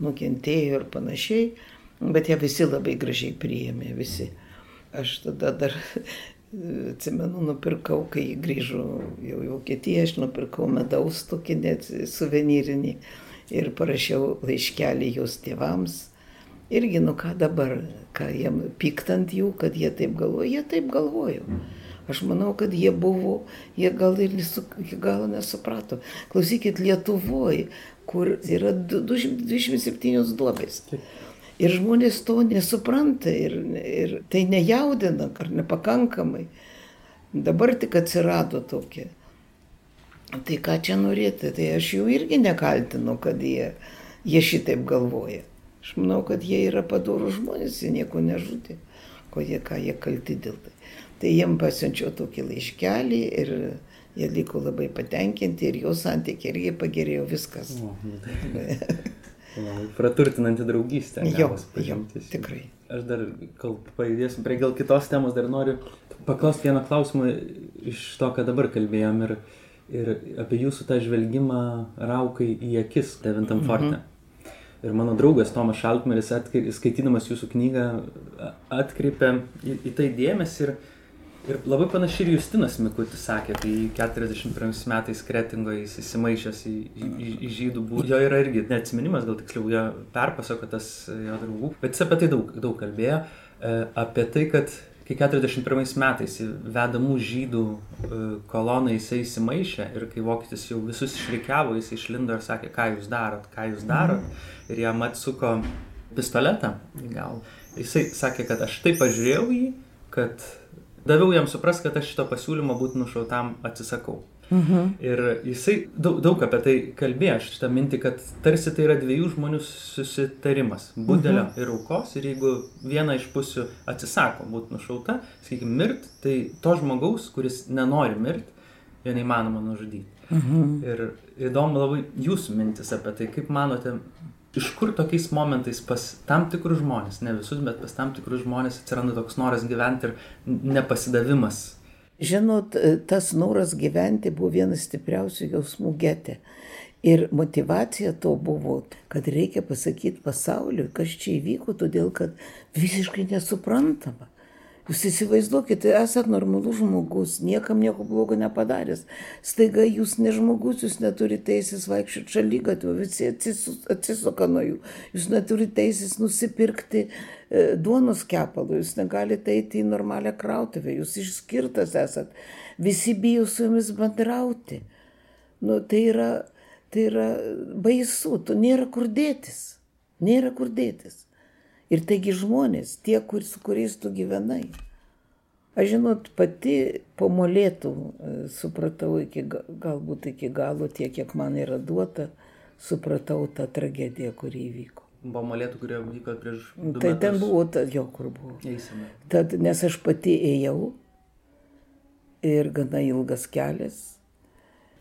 nukentėjo ir panašiai. Bet jie visi labai gražiai priėmė, visi. Aš tada dar (laughs) atsimenu, nupirkau, kai grįžau jau į Vokietiją, aš nupirkau medaus tokį net suvenyrinį ir parašiau laiškelį jos tėvams. Irgi, nu ką dabar, ką jiem piktant jų, kad jie taip galvoja, jie taip galvojo. Aš manau, kad jie buvo, jie gal ir iki galo nesuprato. Klausykit, Lietuvoje, kur yra 227 duobės. Ir žmonės to nesupranta ir, ir tai nejaudina ar nepakankamai. Dabar tik atsirado tokie. Tai ką čia norėti, tai aš jų irgi nekaltinu, kad jie, jie šitaip galvoja. Aš manau, kad jie yra padorų žmonės, jie nieko nežudė, ko jie, ką jie kalti dėl tai. Tai jiem pasiunčiau tokį laiškelį ir jie liko labai patenkinti ir jo santykiai irgi pagerėjo viskas. O, Praturtinanti draugystė. Jo, jo, tikrai. Aš dar, kol pajudėsim prie gal kitos temos, dar noriu paklausti vieną klausimą iš to, ką dabar kalbėjom ir, ir apie jūsų tą žvelgimą raukai į akis devintam mhm. forte. Mhm. Ir mano draugas Tomas Šaltmeris, skaitydamas jūsų knygą, atkreipė į, į tai dėmesį ir, Ir labai panašiai ir Justinas Mikutis sakė, kai 41 metais kretingoje jis įsimaišęs į, į, į žydų būdą. Jo yra irgi neatsiminimas, gal tiksliau jo perpasakotas jo draugų, bet jis apie tai daug, daug kalbėjo, e, apie tai, kad kai 41 metais vedamų žydų e, koloną jisai įsimaišė ir kai vokietis jau visus išrikiavo, jis išlindo ir sakė, ką jūs darot, ką jūs darot. Mhm. Ir jam atsuko pistoletą į galvą. Jisai sakė, kad aš taip pažiūrėjau jį, kad daviau jam suprast, kad aš šito pasiūlymo būti nušautam atsisakau. Mhm. Ir jisai daug, daug apie tai kalbėjo, šitą mintį, kad tarsi tai yra dviejų žmonių susitarimas - budelio mhm. ir aukos. Ir jeigu viena iš pusių atsisako būti nušauta, sakykime, mirt, tai to žmogaus, kuris nenori mirti, jo neįmanoma nužudyti. Mhm. Ir įdomu labai jūsų mintis apie tai, kaip manote, iš kur tokiais momentais pas tam tikrus žmonės, ne visus, bet pas tam tikrus žmonės atsiranda toks noras gyventi ir nepasidavimas. Žinot, tas noras gyventi buvo vienas stipriausių jausmų getė. Ir motivacija to buvo, kad reikia pasakyti pasauliui, kas čia įvyko, todėl kad visiškai nesuprantama. Jūs įsivaizduokite, esate normalus žmogus, niekam nieko blogo nepadaręs. Staiga jūs ne žmogus, jūs neturite teisės vaikščioti šaly gatvių, visi atsisuka nuo jų. Jūs neturite teisės nusipirkti e, duonos kepalų, jūs negalite eiti į normalią krautuvę, jūs išskirtas esat. Visi bijo su jumis bendrauti. Nu, tai, yra, tai yra baisu, tu nėra kur dėtis. Nėra kur dėtis. Ir taigi žmonės, tie, kur, su kuriais tu gyvenai. Aš žinot, pati po molėtų e, supratau iki, galbūt iki galo tiek, kiek man yra duota, supratau tą tragediją, kuri įvyko. Buvo molėtų, kurie vyko prieš... Tai metus. ten buvo, ta, jo, kur buvo. Eisime. Tad, nes aš pati ėjau ir gana ilgas kelias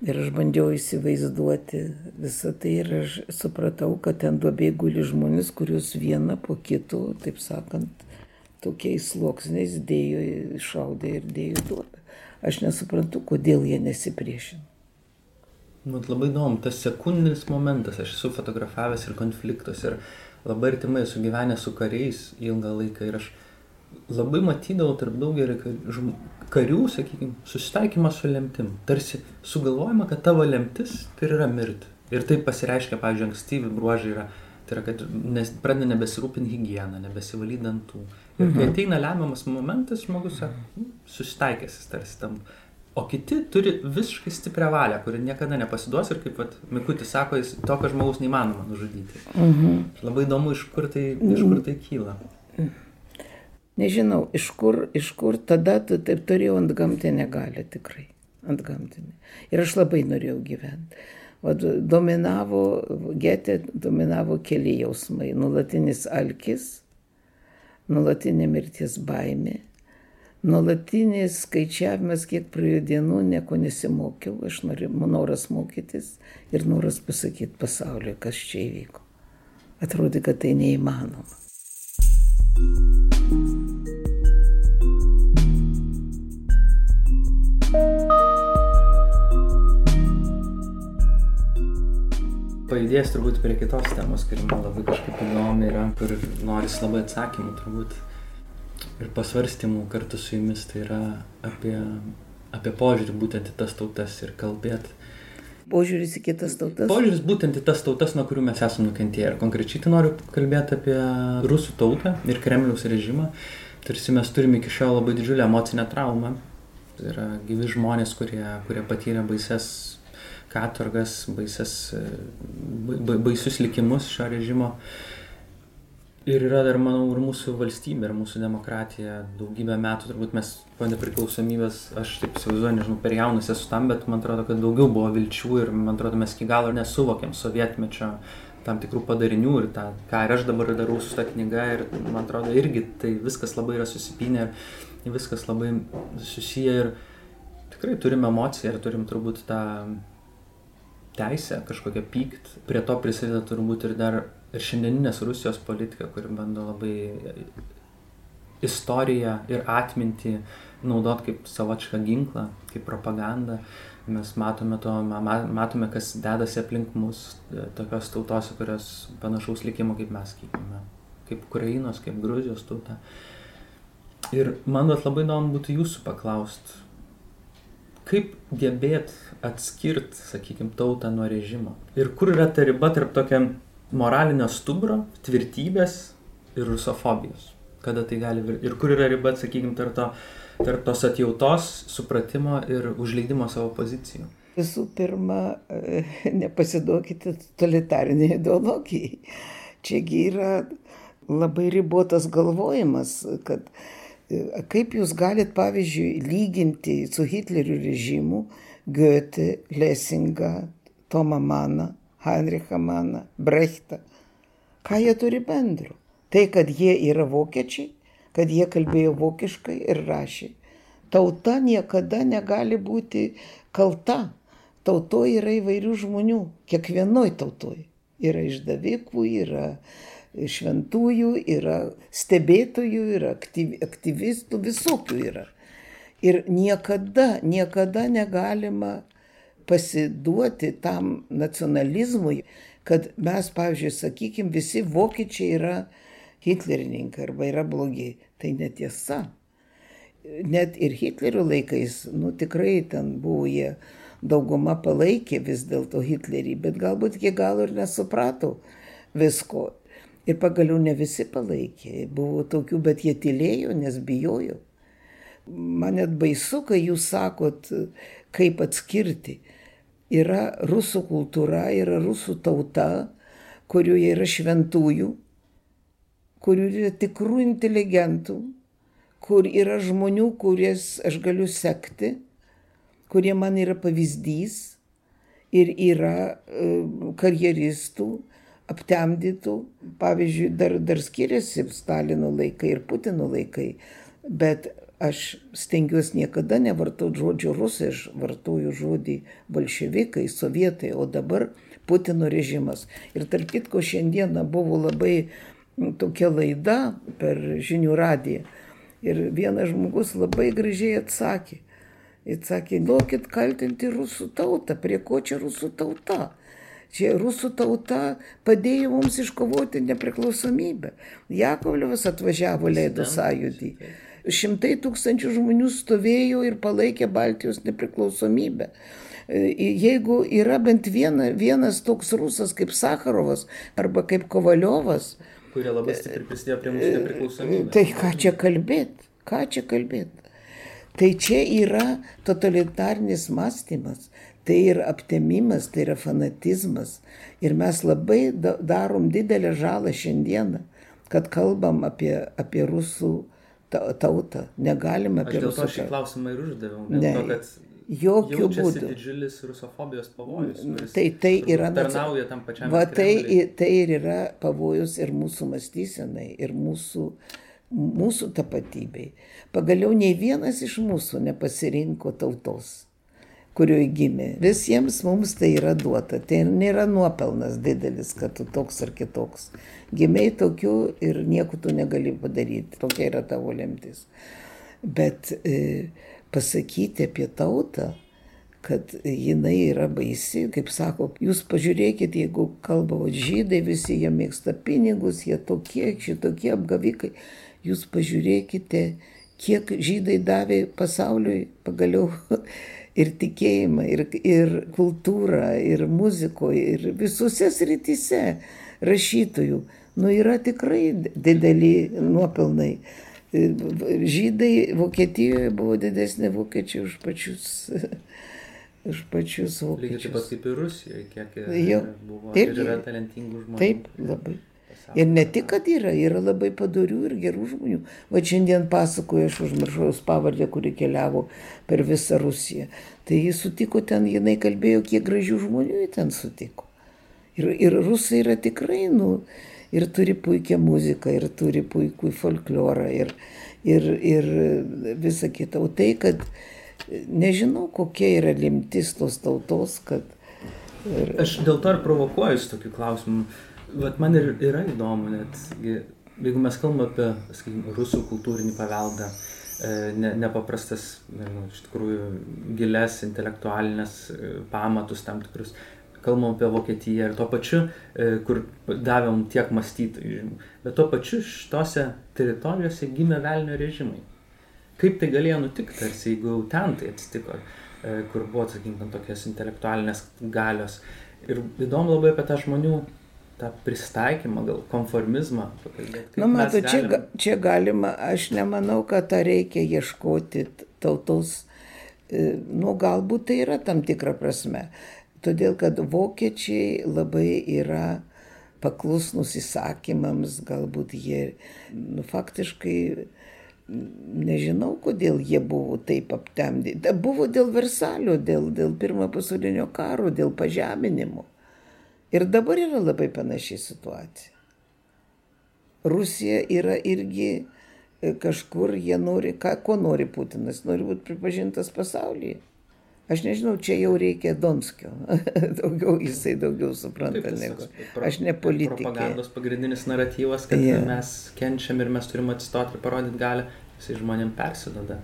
Ir aš bandžiau įsivaizduoti visą tai ir aš supratau, kad ten duobė guli žmonės, kuriuos viena po kito, taip sakant, tokiais sluoksniais dėjo, šaudė ir dėjo duobę. Aš nesuprantu, kodėl jie nesipriešino. Man labai įdomu, tas sekundinis momentas, aš esu fotografavęs ir konfliktus ir labai artimai esu gyvenęs su kariais ilgą laiką ir aš labai matydavau tarp daugelį karių, sakykime, susitaikymą su lemtim. Tarsi sugalvojama, kad tavo lemtis tai yra mirti. Ir tai pasireiškia, pavyzdžiui, ankstyvi bruožai yra Tai yra, kad nes, pradeda nebesirūpinti higieną, nebesivalyti dantų. Ir kai ateina lemiamas momentas, žmogus "Nu, susitaikęs tarsi tam. O kiti turi visiškai stiprią valią, kuri niekada nepasiduos ir kaip Mikutis sako, jis tokio žmogaus neįmanoma nužudyti. Mhm. Labai įdomu, iš kur tai, iš kur tai kyla. Nežinau, iš kur, iš kur tada tu taip turėjau ant gamtinę galę tikrai. Ant gamtinę. Ir aš labai norėjau gyventi. O dominavo, getė dominavo keli jausmai. Nulatinis alkis, nulatinė mirties baimė, nulatinis skaičiavimas, kiek praėjo dienų, nieko nesimokiau, aš noriu, noras mokytis ir noras pasakyti pasauliu, kas čia įvyko. Atrodė, kad tai neįmanoma. Pajudėjęs turbūt prie kitos temos, kuri man labai kažkaip įdomi yra, kur noris labai atsakymų turbūt ir pasvarstymų kartu su jumis, tai yra apie, apie požiūrį būtent į tas tautas ir kalbėti. Požiūris į kitas tautas. Požiūris būtent į tas tautas, nuo kurių mes esame nukentėję. Ir konkrečiai tai noriu kalbėti apie rusų tautą ir Kremliaus režimą. Tarsi mes turime iki šiol labai didžiulę emocinę traumą. Tai yra gyvi žmonės, kurie, kurie patyrė baises katorgas, baises, ba, baisius likimus šio režimo. Ir yra dar, manau, ir mūsų valstybė, ir mūsų demokratija. Daugybę metų turbūt mes po nepriklausomybės, aš taip įsivaizduoju, nežinau, per jaunas esu tam, bet man atrodo, kad daugiau buvo vilčių ir man atrodo, mes iki galo nesuvokėm sovietmečio tam tikrų padarinių ir tą, ką ir aš dabar darau su ta knyga ir man atrodo irgi tai viskas labai yra susipinę ir viskas labai susiję ir tikrai turime emociją ir turim turbūt tą teisę kažkokią pykt. Prie to prisideda turbūt ir dar ir šiandieninės Rusijos politika, kuri bando labai istoriją ir atmintį naudot kaip savočką ginklą, kaip propagandą. Mes matome, to, matome, kas dedasi aplink mus, tokios tautos, kurios panašaus likimo kaip mes, sakykime, kaip Ukrainos, kaip Gruzijos tauta. Ir man labai įdomu būtų jūsų paklausti, kaip gebėt atskirt, sakykime, tautą nuo režimo. Ir kur yra ta riba tarp tokio moralinio stubro, tvirtybės ir rusofobijos. Kada tai gali. Ir kur yra riba, sakykime, tarp, to, tarp tos atjautos, supratimo ir užleidimo savo pozicijų. Visų pirma, (laughs) nepasiduokite totalitariniai ideologijai. Čiagi yra labai ribotas galvojimas, kad Kaip jūs galit, pavyzdžiui, lyginti su Hitlerių režimu Goethe, Lessingą, Tomą Maną, Heinrichą Maną, Brechtą? Ką jie turi bendro? Tai, kad jie yra vokiečiai, kad jie kalbėjo vokiškai ir rašė. Tauta niekada negali būti kalta. Tautoje yra įvairių žmonių, kiekvienoj tautoje. Yra išdavikų, yra šventųjų, yra stebėtojų, yra aktyv, aktyvistų, visokių yra. Ir niekada, niekada negalima pasiduoti tam nacionalizmui, kad mes, pavyzdžiui, sakykime, visi vokiečiai yra hitlerininkai arba yra blogi. Tai netiesa. Net ir Hitlerio laikais, nu tikrai ten buvo jie, dauguma palaikė vis dėlto Hitlerį, bet galbūt iki galo ir nesuprato visko. Ir pagaliau ne visi palaikė. Buvo tokių, bet jie tylėjo, nes bijojo. Man net baisu, kai jūs sakot, kaip atskirti. Yra rusų kultūra, yra rusų tauta, kurioje yra šventųjų, kur yra tikrų inteligentų, kur yra žmonių, kurias aš galiu sekti, kurie man yra pavyzdys ir yra karjeristų, aptemdytų. Pavyzdžiui, dar, dar skiriasi Stalino laikai ir Putino laikai, bet aš stengiuosi niekada nevartoti žodžio rusai, aš vartoju žodį bolševikai, sovietai, o dabar Putino režimas. Ir tarp kitko šiandieną buvo labai tokia laida per žinių radiją. Ir vienas žmogus labai gražiai atsakė. Jis sakė, duokit kaltinti rusų tautą, prie ko čia rusų tauta? Čia rusų tauta padėjo mums iškovoti nepriklausomybę. Jakovlevas atvažiavo leido sąjūdį. Šimtai tūkstančių žmonių stovėjo ir palaikė Baltijos nepriklausomybę. Jeigu yra bent viena, vienas toks rusas kaip Sakarovas arba kaip Kovaliovas, kurie labai stipriai prisidėjo prie mūsų nepriklausomybės. tai ką čia kalbėti? Ką čia kalbėti? Tai čia yra totalitarnis mąstymas, tai yra aptemimas, tai yra fanatizmas. Ir mes labai darom didelę žalą šiandieną, kad kalbam apie, apie rusų tautą. Negalim apie Aš dėl to šį klausimą ir uždaviau. Ne, to, kad Jokių būdų. didžiulis rusofobijos pavojus. Tai, tai yra Tarnauja tam pačiam. Va, tai, tai ir yra pavojus ir mūsų mąstysenai, ir mūsų, mūsų tapatybei. Pagaliau nei vienas iš mūsų nepasirinko tautos, kurioje gimė. Visiems mums tai yra duota. Tai nėra nuopelnas didelis, kad tu toks ar kitoks. Gimiai tokiu ir nieko tu negali padaryti. Tokia yra tavo lemtis. Bet e, pasakyti apie tautą, kad jinai yra baisi, kaip sako, jūs pažiūrėkit, jeigu kalba žydai, visi jie mėgsta pinigus, jie tokie, šitokie apgavikai, jūs pažiūrėkite, kiek žydai davė pasauliui pagaliau (laughs) ir tikėjimą, ir, ir kultūrą, ir muzikoje, ir visose srityse rašytojų. Nu yra tikrai dideli nuopelnai. Žydai Vokietijoje buvo didesnė vokiečiai už pačius, (laughs) už pačius Lygiai taip pat vokiečius. kaip ir Rusijoje, kiek Jo. buvo Irgi. yra talentingų žmonių. Taip, labai. Ir ne tik, kad yra, yra labai padorių ir gerų žmonių. Va šiandien pasakoju, aš užmiršau jos pavardę, kuri keliavo per visą Rusiją. Tai jis sutiko ten, jinai kalbėjo, kiek gražių žmonių jį ten sutiko. Ir, ir rusai yra tikrai, nu, ir turi puikią muziką, ir turi puikų folklorą, ir, ir, ir visa kita. O tai, kad nežinau, kokia yra limtis tos tautos, kad... Ir, Aš dėl to ir provokuoju su tokiu klausimu. Vat man ir yra įdomu, net jeigu mes kalbame apie, sakykime, rusų kultūrinį paveldą, e, ne, nepaprastas, nežinau, iš tikrųjų gilias intelektualinės e, pamatus tam tikrus, kalbam apie Vokietiją ir tuo pačiu, e, kur davėm tiek mąstytojų, bet tuo pačiu šitose teritorijose gimė velnio režimai. Kaip tai galėjo nutikti, tarsi jeigu ten tai atsitiko, kur buvo, sakykime, tokios intelektualinės galios. Ir įdomu labai apie tą žmonių tą pristaikymą, gal konformizmą Na, matot, čia, galim- ga- čia galima, aš nemanau, kad tą reikia ieškoti tautos, e, nu, galbūt tai yra tam tikra prasme. Todėl, kad vokiečiai labai yra paklusnus įsakymams, galbūt jie, nu, faktiškai, nežinau, kodėl jie buvo taip aptemdyti. Buvo dėl Versalio, dėl, dėl pirmojo pasaulinio karo, dėl pažeminimo. Ir dabar yra labai panaši situacija. Rusija yra irgi e, kažkur, jie nori, ką, ko nori Putinas, nori būti pripažintas pasaulyje. Aš nežinau, čia jau reikia Donskio. (laughs) daugiau jisai daugiau supranta Taip, negu. Aš ne politikė. Propagandos pagrindinis naratyvas, kad Jo. mes kenčiam ir mes turim atsistoti ir parodyti galę, jisai žmonėm persidoda.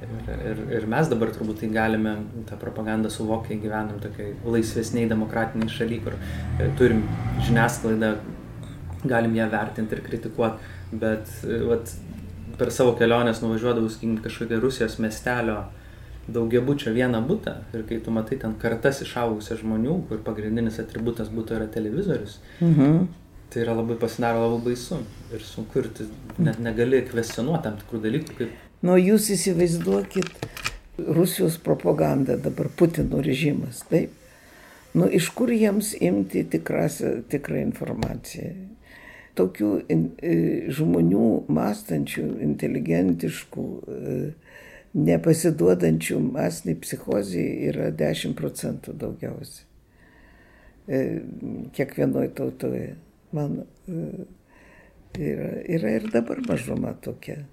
Ir, ir, ir mes dabar turbūt tai galime tą propagandą suvokti, gyvenam tokiai laisvesniai demokratiniai šaly, kur e, turim žiniasklaidą, galim ją vertinti ir kritikuoti, bet e, vat, per savo keliones nuvažiuodavau sakykim, kažkokią Rusijos miestelio daugiabučio vieną butą ir kai tu matai ten kartas išaugusią žmonių, kur pagrindinis atributas būtų yra televizorius, Mhm. tai yra labai pasidaro labai baisu ir sunku ir net negali kvestionuoti tam tikrų dalykų, kaip Nu, jūs įsivaizduokit Rusijos propagandą dabar Putino režimas, taip? Nu, iš kur jiems imti tikrasią, tikrą informaciją? Tokių in, e, žmonių mąstančių, inteligentiškų, e, nepasiduodančių masiniai psichozijai yra 10 procentų daugiausiai. E, Kiekvienoje tautoje. Man yra, yra ir dabar mažuma tokia.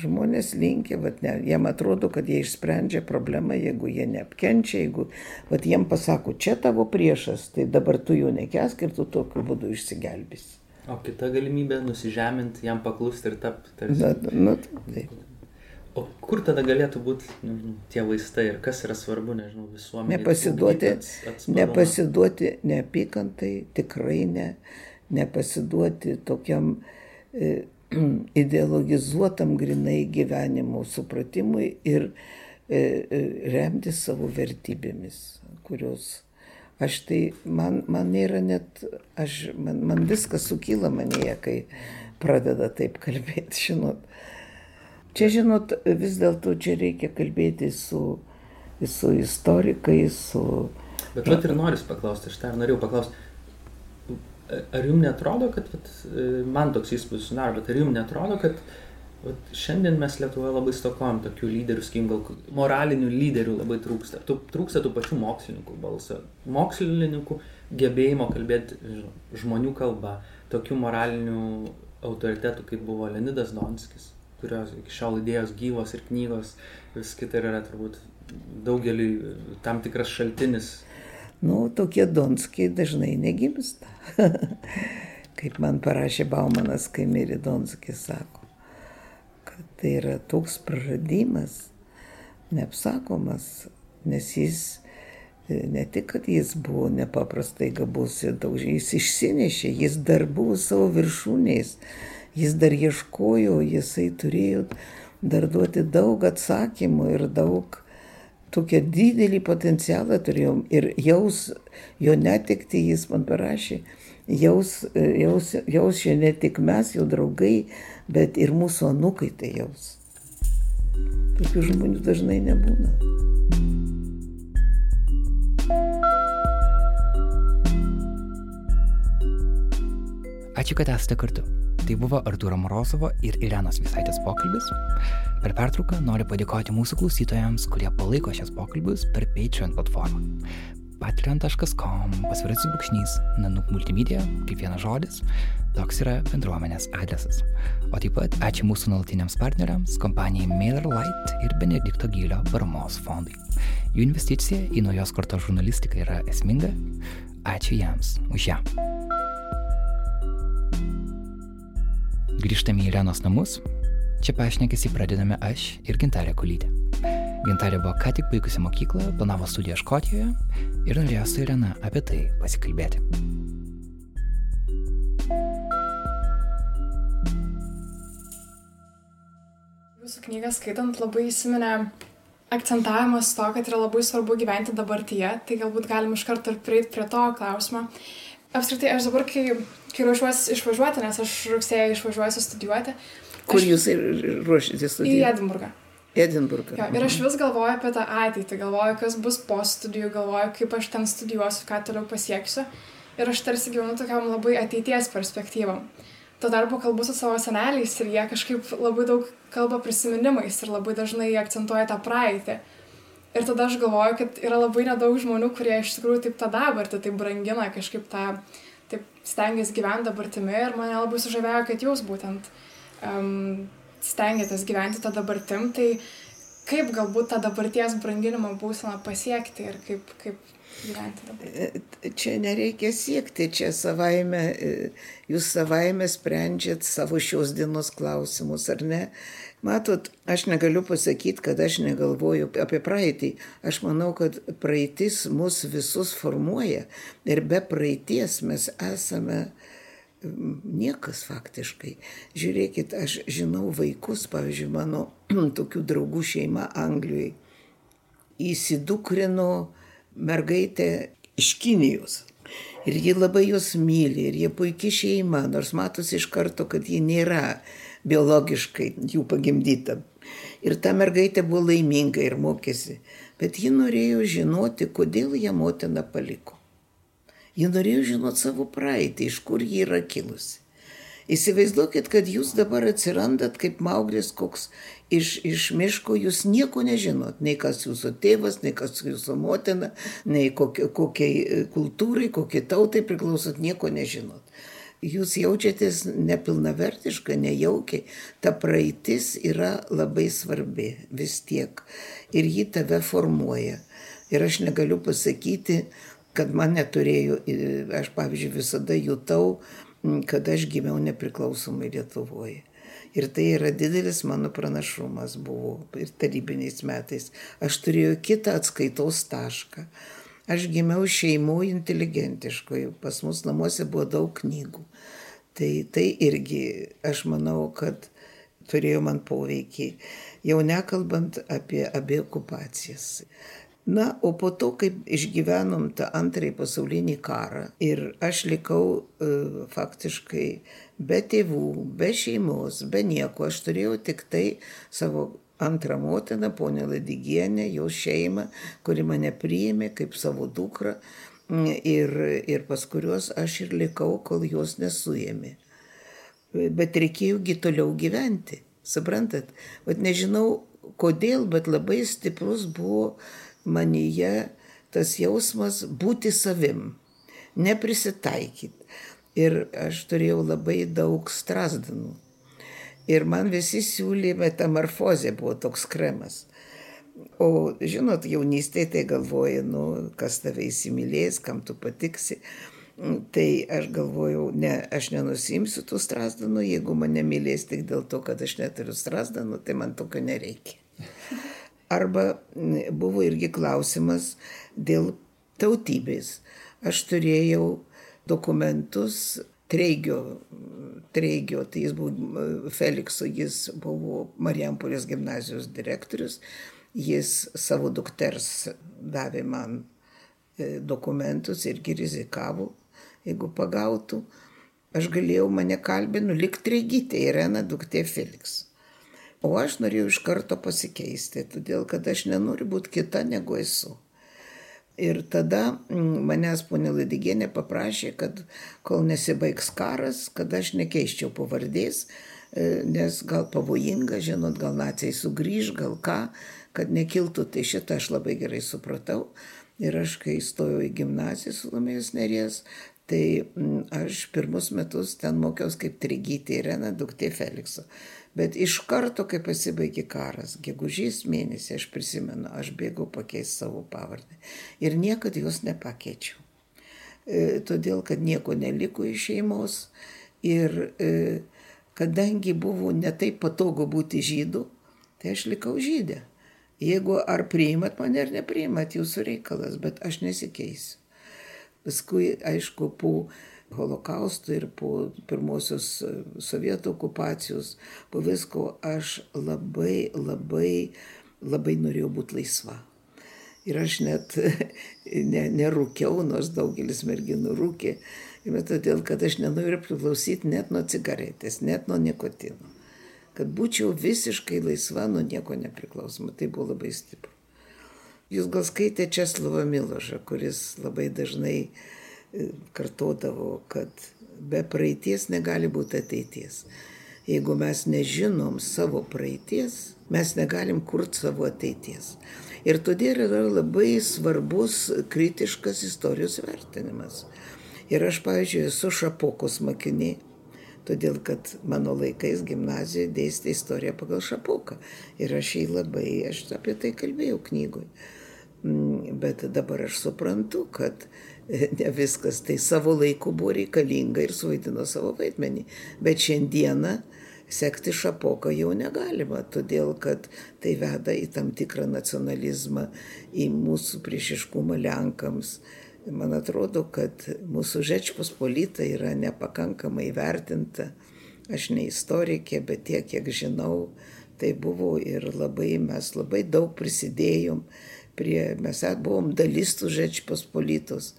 Žmonės linkia, vat, ne, jiem atrodo, kad jie išsprendžia problemą, jeigu jie neapkenčia, jeigu vat, jiem pasako, čia tavo priešas, tai dabar tu jų nekesk ir tu tokiu būdu išsigelbėsi. O kita galimybė nusižeminti, jam paklusti ir tapti tarsi. Na, nu, taip. O kur tada galėtų būti nežinau, tie vaistai ir kas yra svarbu, nežinau, visuomenė. Nepasiduoti, nepasiduoti neapykantai, tikrai ne, nepasiduoti tokiam e, (clears throat) ideologizuotam grinai gyvenimo supratimui ir remti savo vertybėmis, kurios aš tai, man, man nėra net, aš, man, man viskas sukyla manėje, kai pradeda taip kalbėti, (laughs) žinot. Čia, žinot, vis dėlto čia reikia kalbėti su, su istorikais, su... Bet vat ir noris paklausti, aš tą norėjau paklausti. Ar jums netrodo, kad, vat, man toks įspūdis sudaro, bet ar jums netrodo, kad vat, šiandien mes Lietuvoje labai stokojam tokių lyderių, skim, gal moralinių lyderių labai trūksta. Tu, trūksta tų pačių mokslininkų balsą, mokslininkų gebėjimo kalbėti žmonių kalba, tokių moralinių autoritetų, kaip buvo Lenidas Donskis, kurios iki šiol idėjos gyvos ir knygos, vis kita yra turbūt daugeliu tam tikras šaltinis. Nu, tokie Donskiai dažnai negimsta. (laughs) kaip man parašė Baumanas, kai mirė Donskis, sako, kad tai yra toks praradimas, neapsakomas, nes jis ne tik, kad jis buvo nepaprastai gabus ir daug, jis išsinešė, jis dar buvo savo viršūniais, jis dar ieškojo, jisai turėjo dar duoti daug atsakymų ir daug tokią didelį potencialą turėjom ir jaus, jo netikti jis man parašė, jaus, jaus, jaus čia ne tik mes, jo draugai, bet ir mūsų anukai tai jaus. Tokių žmonių dažnai nebūna. Ačiū, kad esate kartu. Tai buvo Arturo Morozovo ir Irenos Visaitės pokalbis. Per pertrauką noriu padėkoti mūsų klausytojams, kurie palaiko šias pokalbius per Patreon platformą. patreon.com pasvirasis brūkšnys, nanuk multimedia, kaip vienas žodis, toks yra bendruomenės adresas. O taip pat ačiū mūsų nuolatiniams partneriams, kompanijai MailerLite ir Benedikto Gylio paramos fondui. Jų investicija į naujos kartos žurnalistiką yra esminga. Ačiū jiems už ją. Grįžtame į Irenos namus. Čia pašnekėsi pradedame aš ir Gintarė Kulytė. Gintarė buvo ką tik baigusi mokyklą, planavo studiją Škotijoje ir norėjo su Irena apie tai pasikalbėti. Jūsų knygą skaitant labai įsiminė akcentavimas to, kad yra labai svarbu gyventi dabartyje, tai galbūt galim iš karto ir prieiti prie to klausimo. Apskritai, aš dabar, kai, kai ruošiuosi išvažiuoti, nes aš rugsėjai išvažiuosiu studijuoti. Kur aš... jūs ruošiatės studijuoti? Į Edinburgą. Edinburgą. Jo, ir aš vis galvoju apie tą ateitį, galvoju, kas bus po studijų, galvoju, kaip aš ten studijuosiu, ką toliau pasieksiu. Ir aš tarsi gyvenu tokiam labai ateities perspektyvam. Tuo tarpu kalbu su savo seneliais ir jie kažkaip labai daug kalba prisiminimais ir labai dažnai akcentuoja tą praeitį. Ir tada aš galvoju, kad yra labai nedaug žmonių, kurie iš tikrųjų taip tą dabartį, taip brangina, kažkaip tą, taip stengiasi gyventi dabartimi ir mane labai sužavėjo, kad jūs būtent um, stengiatės gyventi tą dabartim, tai kaip galbūt tą dabarties branginimo būseną pasiekti ir kaip, kaip gyventi dabar? Čia nereikia siekti, čia savaime, jūs savaime sprendžiat savo šios dienos klausimus, ar ne? Matot, aš negaliu pasakyti, kad aš negalvoju apie praeitį. Aš manau, kad praeitis mus visus formuoja ir be praeities mes esame niekas faktiškai. Žiūrėkit, aš žinau vaikus, pavyzdžiui, mano (clears throat) tokių draugų šeima Anglijoje įsidukrino mergaitę iš Kinijos. Ir ji labai juos myli, ir jie puikiai šeima, nors matosi iš karto, kad ji nėra biologiškai jų pagimdyta. Ir ta mergaitė buvo laiminga ir mokėsi, bet ji norėjo žinoti, kodėl ją motina paliko. Ji norėjo žinoti savo praeitį, iš kur ji yra kilusi. Įsivaizduokit, kad jūs dabar atsirandat kaip mauglis koks iš, iš miško, jūs nieko nežinot, nei kas jūsų tėvas, nei kas jūsų motina, nei kokie, kokiai kultūrai, kokiai tautai priklausot, nieko nežinot. Jūs jaučiatės nepilnavertiškai, nejaukiai. Ta praeitis yra labai svarbi vis tiek. Ir ji tave formuoja. Ir aš negaliu pasakyti, kad man neturėjo, aš pavyzdžiui visada jutau, kad aš gimiau nepriklausomai Lietuvoje. Ir tai yra didelis mano pranašumas buvo ir tarybiniais metais. Aš turėjau kitą atskaitos tašką. Aš gimiau šeimoje inteligentiškoje, pas mus namuose buvo daug knygų. Tai, tai irgi aš manau, kad turėjo man poveikį, jau nekalbant apie abi okupacijas. Na, o po to, kaip išgyvenom tą antrąjį pasaulinį karą ir aš likau e, faktiškai be tėvų, be šeimos, be nieko, aš turėjau tik tai savo antrą motiną, ponę Ladigienę, jos šeimą, kuri mane priėmė kaip savo dukrą ir, ir pas kuriuos aš ir likau, kol jos nesuėmė. Bet reikėjogi toliau gyventi, suprantat? Vat nežinau kodėl, bet labai stiprus buvo manyje tas jausmas būti savim, neprisitaikyti. Ir aš turėjau labai daug strasdanų. Ir man visi siūlė metamorfozė, buvo toks kremas. O žinot, jaunystėje tai galvoji, nu, kas tave įsimylės, kam tu patiksi. Tai aš galvojau, ne, aš nenusimsiu tų strasdanų, jeigu mane mylės tik dėl to, kad aš neturiu strasdanų, tai man tokio nereikia. (laughs) Arba buvo irgi klausimas dėl tautybės. Aš turėjau dokumentus Treigio, Treigio, tai jis buvo Felikso, jis buvo Marijampolės gimnazijos direktorius, jis savo dukters davė man e, dokumentus irgi rizikavo, jeigu pagautų. Aš galėjau mane kalbinu, lik Treigytė, Irena duktė Feliks. O aš norėjau iš karto pasikeisti, todėl kad aš nenoriu būti kita negu esu. Ir tada manęs ponė Ladigienė paprašė, kad kol nesibaigs karas, kad aš nekeiščiau pavardės, e, nes gal pavojinga, žinot, gal nacijai sugrįž, gal ką, kad nekiltų, tai šitą aš labai gerai supratau. Ir aš, kai įstojau į gimnaziją Salomėjus Nerės, tai mm, aš pirmus metus ten mokiausi kaip Trigyti Irena, duktė Felikso. Bet iš karto, kai pasibaigė karas, gegužės mėnesį, aš prisimenu, aš bėgau pakeisti savo pavardę. Ir niekada jos nepakeičiau. E, todėl, kad nieko neliko iš šeimos. Ir e, kadangi buvo netaip patogu būti žydu, tai aš likau žydė. Jeigu ar priimat mane ar nepriimat, jūsų reikalas, bet aš nesikeisiu. Paskui, aišku, po holokausto ir po pirmosios e, sovietų okupacijos, po visko aš labai, labai, labai norėjau būti laisva. Ir aš net (laughs) ne, nerūkiau, nors daugelis merginų rūkė, bet todėl, kad aš nenoriu priklausyti net nuo cigaretės, net nuo nikotino. Kad būčiau visiškai laisva, nuo nieko nepriklausoma. Tai buvo labai stipru. Jūs gal skaitėte Česlavą Milošą, kuris labai dažnai uh, kartodavo, kad be praeities negali būti ateities. Jeigu mes nežinom savo praeities, mes negalim kurti savo ateities. Ir todėl yra labai svarbus kritiškas istorijos vertinimas. Ir aš, pavyzdžiui, esu Šapokos mokiniai, todėl kad mano laikais gimnazijoje dėstė istoriją pagal Šapoką. Ir aš jį labai, aš apie tai kalbėjau knygoje. Mm, bet dabar aš suprantu, kad ne viskas tai savo laiku buvo reikalinga ir suvaidino savo vaidmenį. Bet šiandieną sekti šapoką jau negalima, todėl kad tai veda į tam tikrą nacionalizmą, į mūsų priešiškumą Lenkams. Man atrodo, kad mūsų žečpos polita yra nepakankamai vertinta. Aš ne istorikė, bet tiek, kiek žinau, tai buvo ir labai mes labai daug prisidėjom prie, mes buvom dalis tų žečpos politos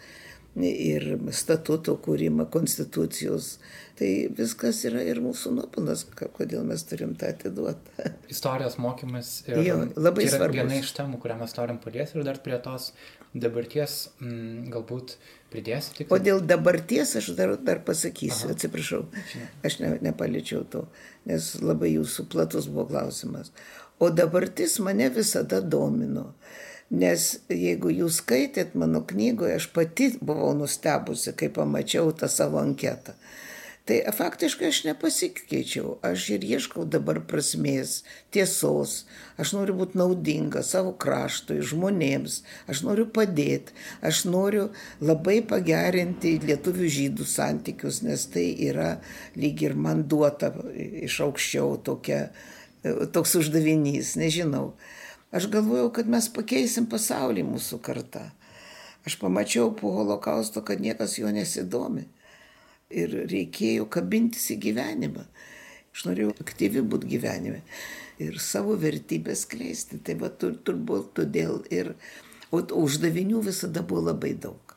ir statuto kūrimą, konstitucijos. Tai viskas yra ir mūsų nuopelnas, kodėl mes turim tą atiduoti. Istorijos mokymas ir jo, labai tai svarbu. Viena iš temų, kurią mes norim paliesti ir dar prie tos dabarties m, mm, galbūt pridėsiu tik. O dėl dabarties aš dar, dar pasakysiu, Aha. atsiprašau, aš ne, nepaliečiau to, nes labai jūsų platus buvo klausimas. O dabartis mane visada domino. Nes jeigu jūs skaitėt mano knygoje, aš pati buvau nustebusi, kai pamačiau tą savo anketą. Tai faktiškai aš nepasikeičiau, aš ir ieškau dabar prasmės, tiesos, aš noriu būti naudinga savo kraštui, žmonėms, aš noriu padėti, aš noriu labai pagerinti lietuvių žydų santykius, nes tai yra lyg ir man duota iš aukščiau tokia, toks uždavinys, nežinau. Aš galvojau, kad mes pakeisim pasaulį mūsų kartą. Aš pamačiau po holokausto, kad niekas jo nesidomi. Ir reikėjo kabintis į gyvenimą. Aš norėjau aktyvi būti gyvenime ir savo vertybės kleisti. Tai va tur, turbūt todėl ir, o uždavinių visada buvo labai daug.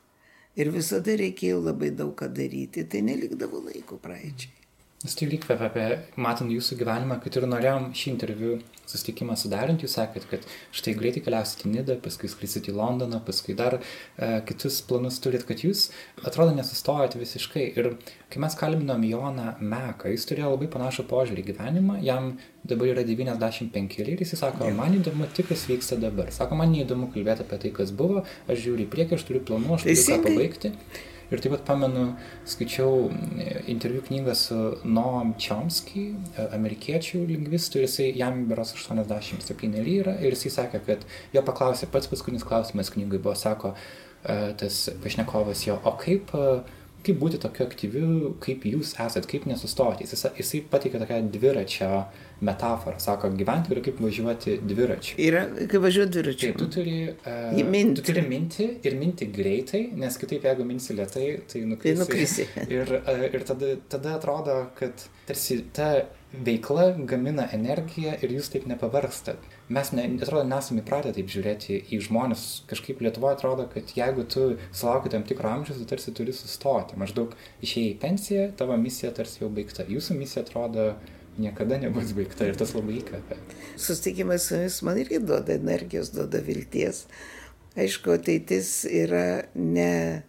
Ir visada reikėjo labai daug ką daryti, tai nelikdavo laiko praeičiai. Jūs tai įkvėpia apie, matant jūsų gyvenimą, kad ir norėjom šį interviu susitikimą sudarinti, jūs sakėt, kad štai greitai keliausite į Nidą, paskui skrisite į Londoną, paskui dar e, kitus planus turit, kad jūs atrodo nesustojate visiškai. Ir kai mes kalbinom Joną Meką, jis turėjo labai panašų požiūrį į gyvenimą, jam dabar yra 95 ir jis sako, man įdomu tik, kas vyksta dabar. Sako, man neįdomu kalbėti apie tai, kas buvo, aš žiūriu į priekį, aš turiu planų, aš turiu ką pabaigti. Ir taip pat pamenu, skaičiau mm, interviu knygą su Noam Chomsky, e, amerikiečių lingvistų, ir jisai jam beros 87 yra, ir jisai sakė, kad jo paklausė, pats paskutinis klausimas knygai buvo, sako, e, tas pašnekovas jo, o kaip uh, kaip būti tokiu aktyviu, kaip jūs esat, kaip nesustoti. Jis, jisai pateikė tokią dviračio metaforą, sako, gyventi yra kaip važiuoti dviračiu. Yra kaip važiuoti dviračiu. Taip, tu turi, uh, minti. tu turi minti ir minti greitai, nes kitaip jeigu minsi lietai, tai nukrisi. Tai nukrisi. (laughs) ir uh, ir tada, tada atrodo, kad tarsi ta veikla gamina energiją ir jūs taip nepavargstat. Mes, ne, atrodo, nesame įpratę taip žiūrėti į žmonės. Kažkaip Lietuvoje atrodo, kad jeigu tu sulauki tam tikro amžiaus, tu tarsi turi sustoti. Maždaug išėjai į pensiją, tavo misija tarsi jau baigta. Jūsų misija atrodo niekada nebus baigta ir tas labai įkvepia. Susitikimas su jumis man irgi duoda energijos, duoda vilties. Aišku, ateitis yra ne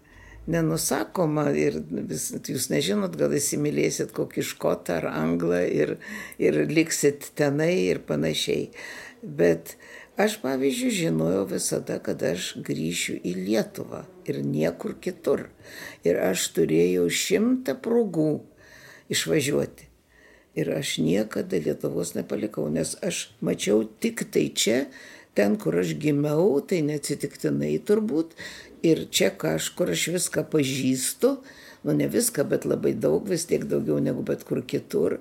nenusakoma ir vis, jūs nežinot, gal įsimylėsit kokį škotą ar anglą ir, ir liksit tenai ir panašiai. Bet aš, pavyzdžiui, žinojau visada, kad aš grįšiu į Lietuvą ir niekur kitur. Ir aš turėjau šimtą progų išvažiuoti. Ir aš niekada Lietuvos nepalikau, nes aš mačiau tik tai čia, ten, kur aš gimiau, tai neatsitiktinai turbūt, ir čia kažkur aš viską pažįstu, nu ne viską, bet labai daug, vis tiek daugiau negu bet kur kitur.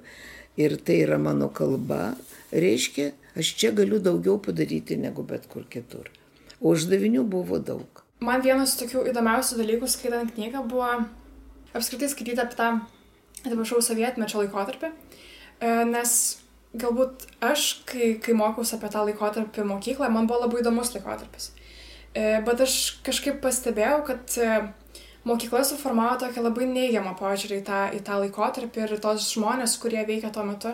Ir tai yra mano kalba, reiškia, aš čia galiu daugiau padaryti negu bet kur kitur. O uždavinių buvo daug. Man vienas tokių įdomiausių dalykų skaitant knygą buvo apskritai skaityti apie tą, atsiprašau, sovietmečio laikotarpį, e, nes galbūt aš, kai, kai mokiausi apie tą laikotarpį mokykloje, man buvo labai įdomus laikotarpis. E, bet aš kažkaip pastebėjau, kad e, mokykla suformavo tokį labai neigiamą požiūrį į tą, į tą laikotarpį ir tos žmonės, kurie veikia tuo metu.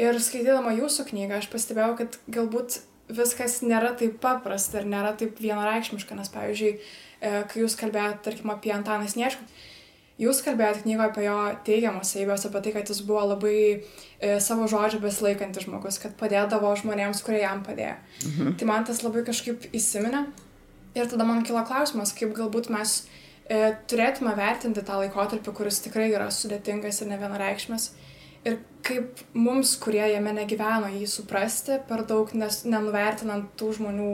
Ir skaitydama jūsų knygą, aš pastebėjau, kad galbūt viskas nėra taip paprasta ir nėra taip vienareikšmiška, nes, pavyzdžiui, e, kai jūs kalbėjote, tarkim, apie Antaną Sniečką, jūs kalbėjote knygoje apie jo teigiamas savybės, apie tai, kad jis buvo labai e, savo žodžių besilaikantis žmogus, kad padėdavo žmonėms, kurie jam padėjo. Mhm. Tai man tas labai kažkaip įsiminė Ir tada man kilo klausimas, kaip galbūt mes e, turėtume vertinti tą laikotarpį, kuris tikrai yra sudėtingas ir ne vienareikšmis. Ir kaip mums, kurie jame negyveno, jį suprasti per daug, nes nenuvertinant tų žmonių,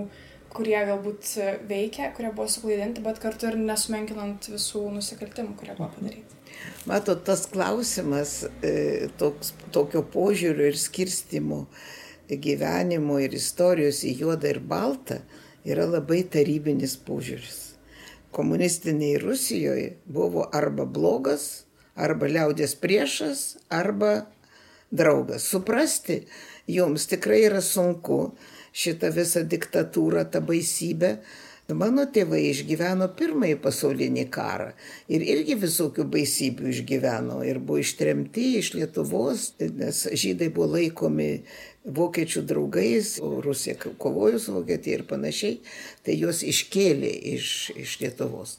kurie galbūt veikia, kurie buvo suklaidinti, bet kartu ir nesumenkinant visų nusikaltimų, kurie buvo padaryti. Matot, tas klausimas e, toks, tokio požiūrio ir skirstimo gyvenimo ir istorijos į juodą ir baltą, yra labai tarybinis požiūris. Komunistiniai Rusijoje buvo arba blogas, arba liaudės priešas, arba draugas. Suprasti jums tikrai yra sunku šitą visą diktatūrą, tą baisybę. Mano tėvai išgyveno pirmąjį pasaulinį karą ir irgi visokių baisybių išgyveno ir buvo ištremti iš Lietuvos, nes žydai buvo laikomi vokiečių draugais, Rusija kovojo su Vokietija ir panašiai, tai juos iškėlė iš, iš Lietuvos.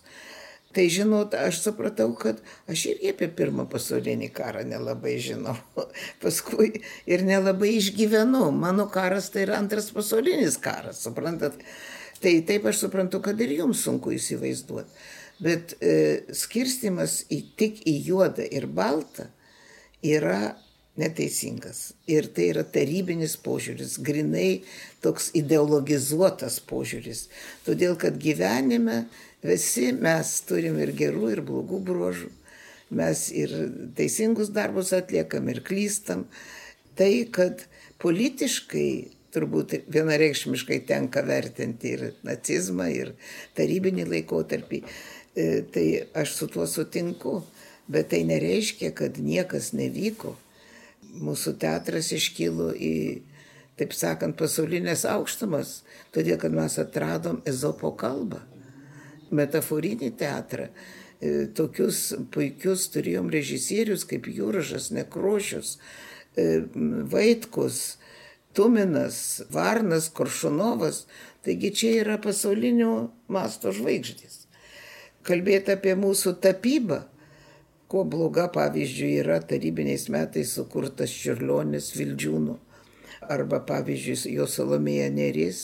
Tai žinot, aš supratau, kad aš irgi apie pirmą pasaulinį karą nelabai žinau. (laughs) Paskui ir nelabai išgyvenau. Mano karas tai yra antras pasaulinis karas, suprantat? Tai taip aš suprantu, kad ir jums sunku įsivaizduoti. Bet e, skirstimas į tik į juodą ir baltą yra neteisingas. Ir tai yra tarybinis požiūris, grinai toks ideologizuotas požiūris. Todėl, kad gyvenime visi mes turim ir gerų, ir blogų bruožų. Mes ir teisingus darbus atliekam, ir klystam. Tai, kad politiškai turbūt vienareikšmiškai tenka vertinti ir nacizmą, ir tarybinį laikotarpį, e, tai aš su tuo sutinku. Bet tai nereiškia, kad niekas nevyko mūsų teatras iškilo į, taip sakant, pasaulinės aukštumas, todėl kad mes atradom ezopo kalbą, metaforinį teatrą. E, tokius puikius turėjom režisierius kaip Jūražas, Nekrošius, e, Vaitkus, Tuminas, Varnas, Koršunovas. Taigi čia yra pasaulinio masto žvaigždės. Kalbėti apie mūsų tapybą, kuo bloga pavyzdžiui yra tarybiniais metais sukurtas Čiurlionis Vildžiūnų, arba pavyzdžiui jo Salomėja Neris,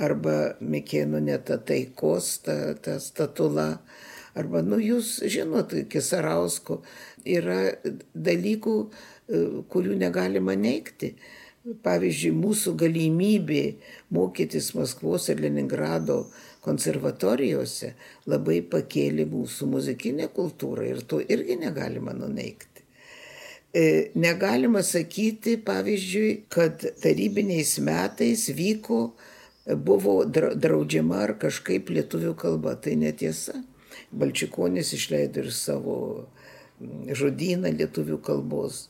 arba Mikėnų neta taikos, ta, ta statula Arba, nu, jūs žinot, Kisarausko yra dalykų, e, kurių negalima neikti. Pavyzdžiui, mūsų galimybė mokytis Maskvos ir Leningrado konservatorijose labai pakėlė mūsų muzikinę kultūrą ir to irgi negalima nuneikti. E, negalima sakyti, pavyzdžiui, kad tarybiniais metais vyko, buvo draudžiama ar kažkaip lietuvių kalba. Tai netiesa. Balčikonis išleido ir savo žodyną lietuvių kalbos.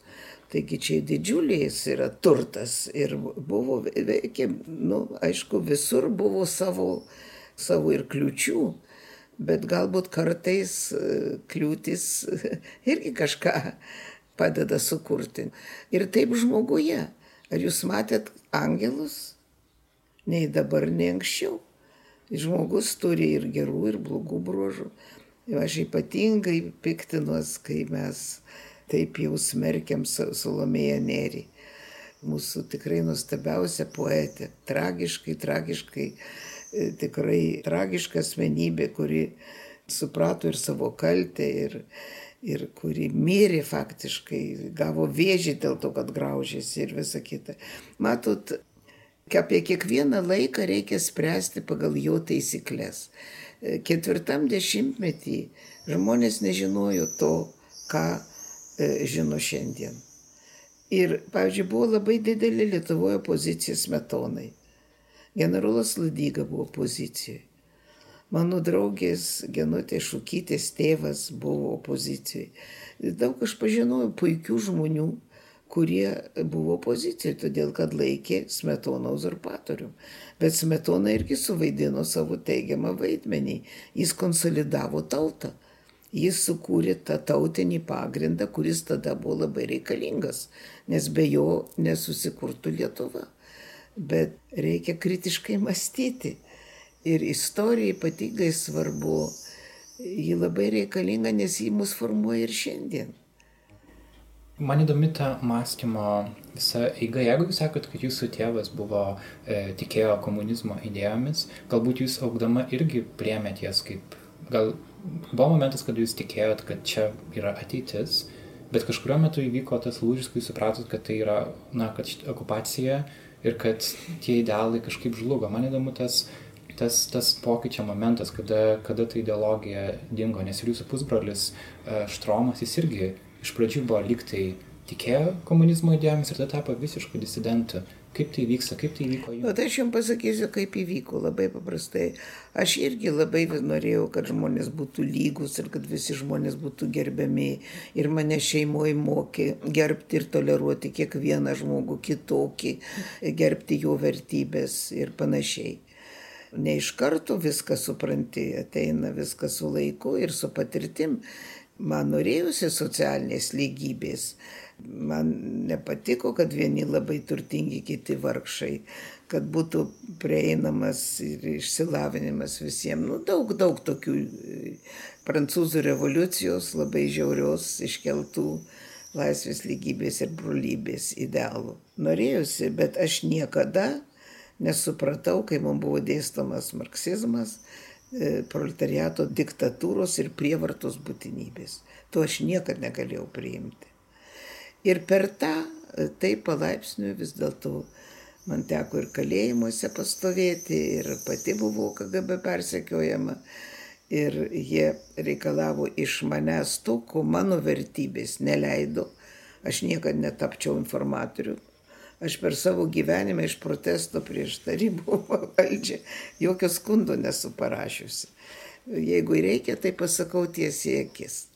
Taigi čia didžiulis yra turtas ir buvo, veikia, nu, aišku, visur buvo savo, savo ir kliučių, bet galbūt kartais e, kliūtis (laughs) irgi kažką padeda sukurti. Ir taip žmoguje. Ar jūs matėt angelus? Nei dabar, nei anksčiau. Žmogus turi ir gerų, ir blogų bruožų. Aš ypatingai piktinuos, kai mes taip jau smerkiam Salomėją Nerį. Mūsų tikrai nuostabiausia poetė, tragiškai, tragiškai, e, tikrai tragiška asmenybė, kuri suprato ir savo kaltę, ir, ir kuri mirė faktiškai, gavo vėžį dėl to, kad graužėsi ir visa kita. Matot, Apie kiekvieną laiką reikia spręsti pagal jo taisyklės. E, ketvirtam dešimtmetį žmonės nežinojo to, ką žino šiandien. Ir, pavyzdžiui, buvo labai didelė Lietuvoje pozicija smetonai. Generolas Ladyga buvo pozicijoje. Mano draugės Genutė Šukytės tėvas buvo opozicijoje. Daug aš pažinojau puikių žmonių, kurie buvo pozicijoje, todėl kad laikė Smetoną uzurpatorium. Bet Smetona irgi suvaidino savo teigiamą vaidmenį. Jis konsolidavo tautą. Jis sukūrė tą tautinį pagrindą, kuris tada buvo labai reikalingas, nes be jo nesusikurtų Lietuva. Bet reikia kritiškai mąstyti. Ir istorija ypatingai svarbu, ji labai reikalinga, nes ji mus formuoja ir šiandien. Man įdomi ta mąstymo visa eiga. Jeigu jūs sakot, kad jūsų tėvas buvo e, tikėjo komunizmo idėjomis, galbūt jūs augdama irgi priemėt jas kaip, gal buvo momentas, kad jūs tikėjot, kad čia yra ateitis, bet kažkurio metu įvyko tas lūžis, kai supratot, kad tai yra, na, kad okupacija ir kad tie idealai kažkaip žlugo. Man įdomu tas, tas, tas pokyčio momentas, kada, kada ta ideologija dingo, nes ir jūsų pusbrolis e, Štromas, jis irgi iš pradžių buvo liktai tikėjo komunizmo idėjomis ir tada tapo visišku disidentu. Kaip tai vyksta, kaip tai vyko? Na, tai aš jums pasakysiu, kaip įvyko, labai paprastai. Aš irgi labai norėjau, kad žmonės būtų lygus ir kad visi žmonės būtų gerbiami. Ir mane šeimoje mokė gerbti ir toleruoti kiekvieną žmogų kitokį, gerbti jo vertybės ir panašiai. Ne iš karto viską supranti, ateina viskas su laiku ir su patirtim. Man norėjusi socialinės lygybės. Man nepatiko, kad vieni labai turtingi, kiti vargšai, kad būtų prieinamas ir išsilavinimas visiems. Nu, daug, daug tokių e, prancūzų revoliucijos labai žiaurios iškeltų laisvės lygybės ir brolybės idealų. Norėjusi, bet aš niekada nesupratau, kai man buvo dėstomas marksizmas, E, proletariato diktatūros ir prievartos būtinybės. To aš niekada negalėjau priimti. Ir per tą, e, taip palaipsniui vis dėlto man teko ir kalėjimuose pastovėti, ir pati buvau KGB persekiojama. Ir jie reikalavo iš manęs to, ko mano vertybės neleido. Aš niekada netapčiau informatoriu, Aš per savo gyvenimą iš protesto prieš tarybų (laughs) valdžią jokio skundo nesu parašiusi. Jeigu reikia, tai pasakau tiesiai akis.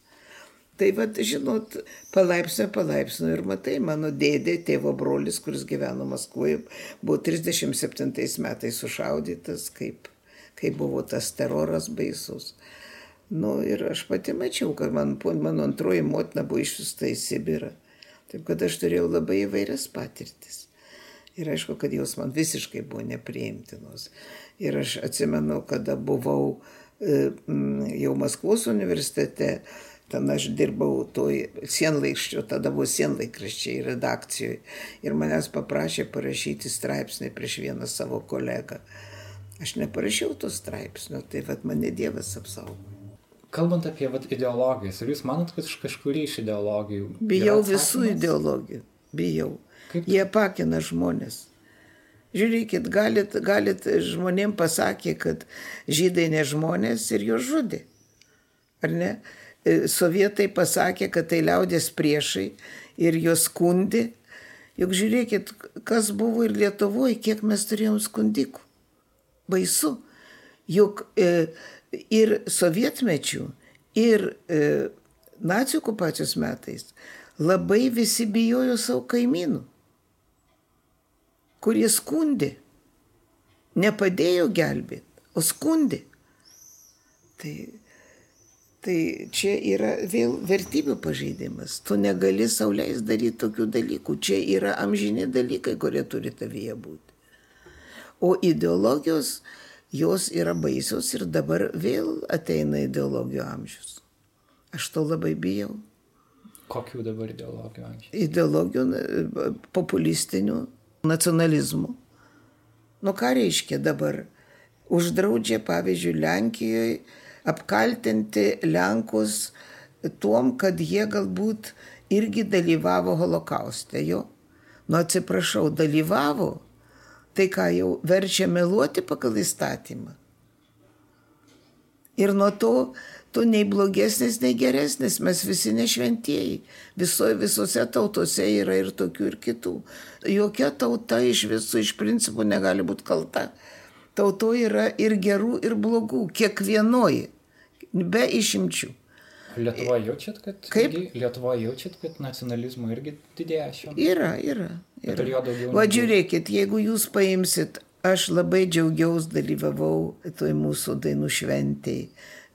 Tai vad, žinot, palaipsnio, palaipsnio ir matai, mano dėdė, tėvo brolis, kuris gyveno Maskvoje, buvo 37 metais sušaudytas, kaip, kaip buvo tas teroras baisus. Nu, ir aš pati mačiau, kad man, mano antroji motina buvo išsiusta į Sibirą. Taip kad aš turėjau labai įvairias patirtis. Ir aišku, kad jos man visiškai buvo nepriimtinos. Ir aš atsimenu, kada buvau e, jau Maskvos universitete, Ten aš dirbau toj sienlaiščio, tada buvo sienlaikraščiai redakcijoje. Ir manęs paprašė parašyti straipsnį prieš vieną savo kolegą. Aš neparašiau to straipsnio, tai vad mane Dievas apsaugo. Kalbant apie vat, ideologijas, ar jūs manot, kad iš kažkurį iš ideologijų? Bijau visų ideologijų. Bijau. Kaip... Jie pakina žmonės. Žiūrėkit, galit, galit žmonėm pasakė, kad žydai ne žmonės ir juos žudė. Ar ne? E, sovietai pasakė, kad tai liaudės priešai ir juos skundi. Juk žiūrėkit, kas buvo ir Lietuvoje, kiek mes turėjom skundikų. Baisu. Juk e, ir sovietmečių, ir e, nacijų okupacijos metais labai visi bijojo savo kaimynų, kurie skundė. Nepadėjo gelbėti, o skundė. Tai Tai čia yra vėl vertybių pažeidimas. Tu negali sauliais daryti tokių dalykų. Čia yra amžini dalykai, kurie turi tavyje būti. O ideologijos, jos yra baisios ir dabar vėl ateina ideologijų amžius. Aš to labai bijau. Kokių dabar ideologijų amžius? Ideologijų populistinių, nacionalizmų. Nu ką reiškia dabar? Uždraudžia, pavyzdžiui, Lenkijoje apkaltinti Lenkus tuom, kad jie galbūt irgi dalyvavo holokauste. Jo, nu atsiprašau, dalyvavo, tai ką jau verčia meluoti pagal įstatymą. Ir nuo to tu nei blogesnis, nei geresnis, mes visi nešventieji. Viso, visose tautose yra ir tokių, ir kitų. Jokia tauta iš visų iš principų negali būti kalta tautoje yra ir gerų, ir blogų, kiekvienoji, be išimčių. Lietuvoje jaučiat, kad... Kaip? Lietuvoje jaučiat, kad nacionalizmo irgi didėja metu? Yra, yra. yra. Va žiūrėkit, jeigu jūs paimsit, aš labai džiaugiausi, dalyvavau toj mūsų dainų šventėjai,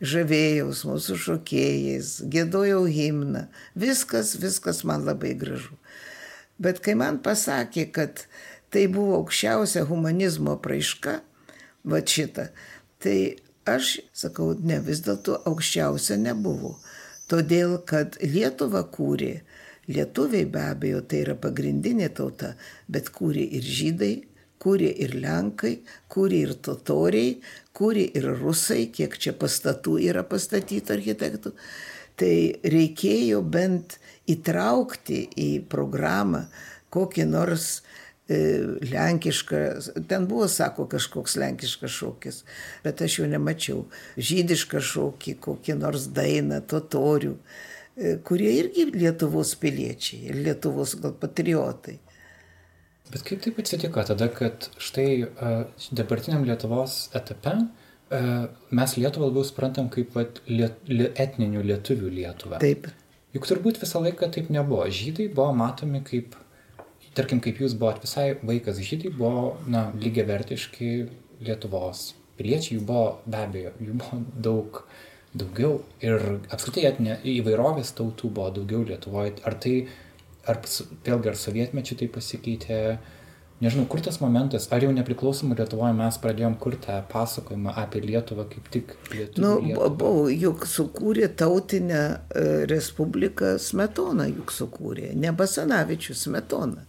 žavėjaus mūsų šokėjais, gėdojau himną, viskas, viskas man labai gražu. Bet kai man pasakė, kad tai buvo aukščiausia humanizmo praiška, va šitą. Tai aš sakau, ne, vis dėlto aukščiausia nebuvo. Todėl, kad Lietuva kūrė, lietuviai be abejo tai yra pagrindinė tauta, bet kūrė ir žydai, kūrė ir lenkai, kūrė ir totoriai, kūrė ir rusai, kiek čia pastatų yra pastatyta architektų. Tai reikėjo bent įtraukti į programą kokį nors E, lenkišką, ten buvo, sako, kažkoks lenkiškas šokis, bet aš jo nemačiau. Žydišką šokį, kokį nors dainą, totorių, e, kurie irgi Lietuvos piliečiai ir Lietuvos gal patriotai. Bet kaip taip atsitiko tada, kad štai uh, dabartiniam Lietuvos etape mes Lietuvą labiau suprantam kaip liet, li, etninių lietuvių Lietuvą. Taip. Juk turbūt visą laiką taip nebuvo. Žydai buvo matomi kaip tarkim, kaip jūs buvot visai vaikas žydai, buvo, na, lygiai vertiški Lietuvos piliečiai, jų buvo be abejo, jų buvo daug daugiau ir apskritai etinė įvairovės tautų buvo daugiau Lietuvoje. Ar tai, ar vėlgi ar sovietmečių tai pasikeitė, nežinau, kur tas momentas, ar jau nepriklausomai Lietuvoje mes pradėjom kurti pasakojimą apie Lietuvą kaip tik Lietuvą. Nu, buvo, juk sukūrė tautinę e, respubliką Smetona, juk sukūrė, ne Basanavičius Smetona.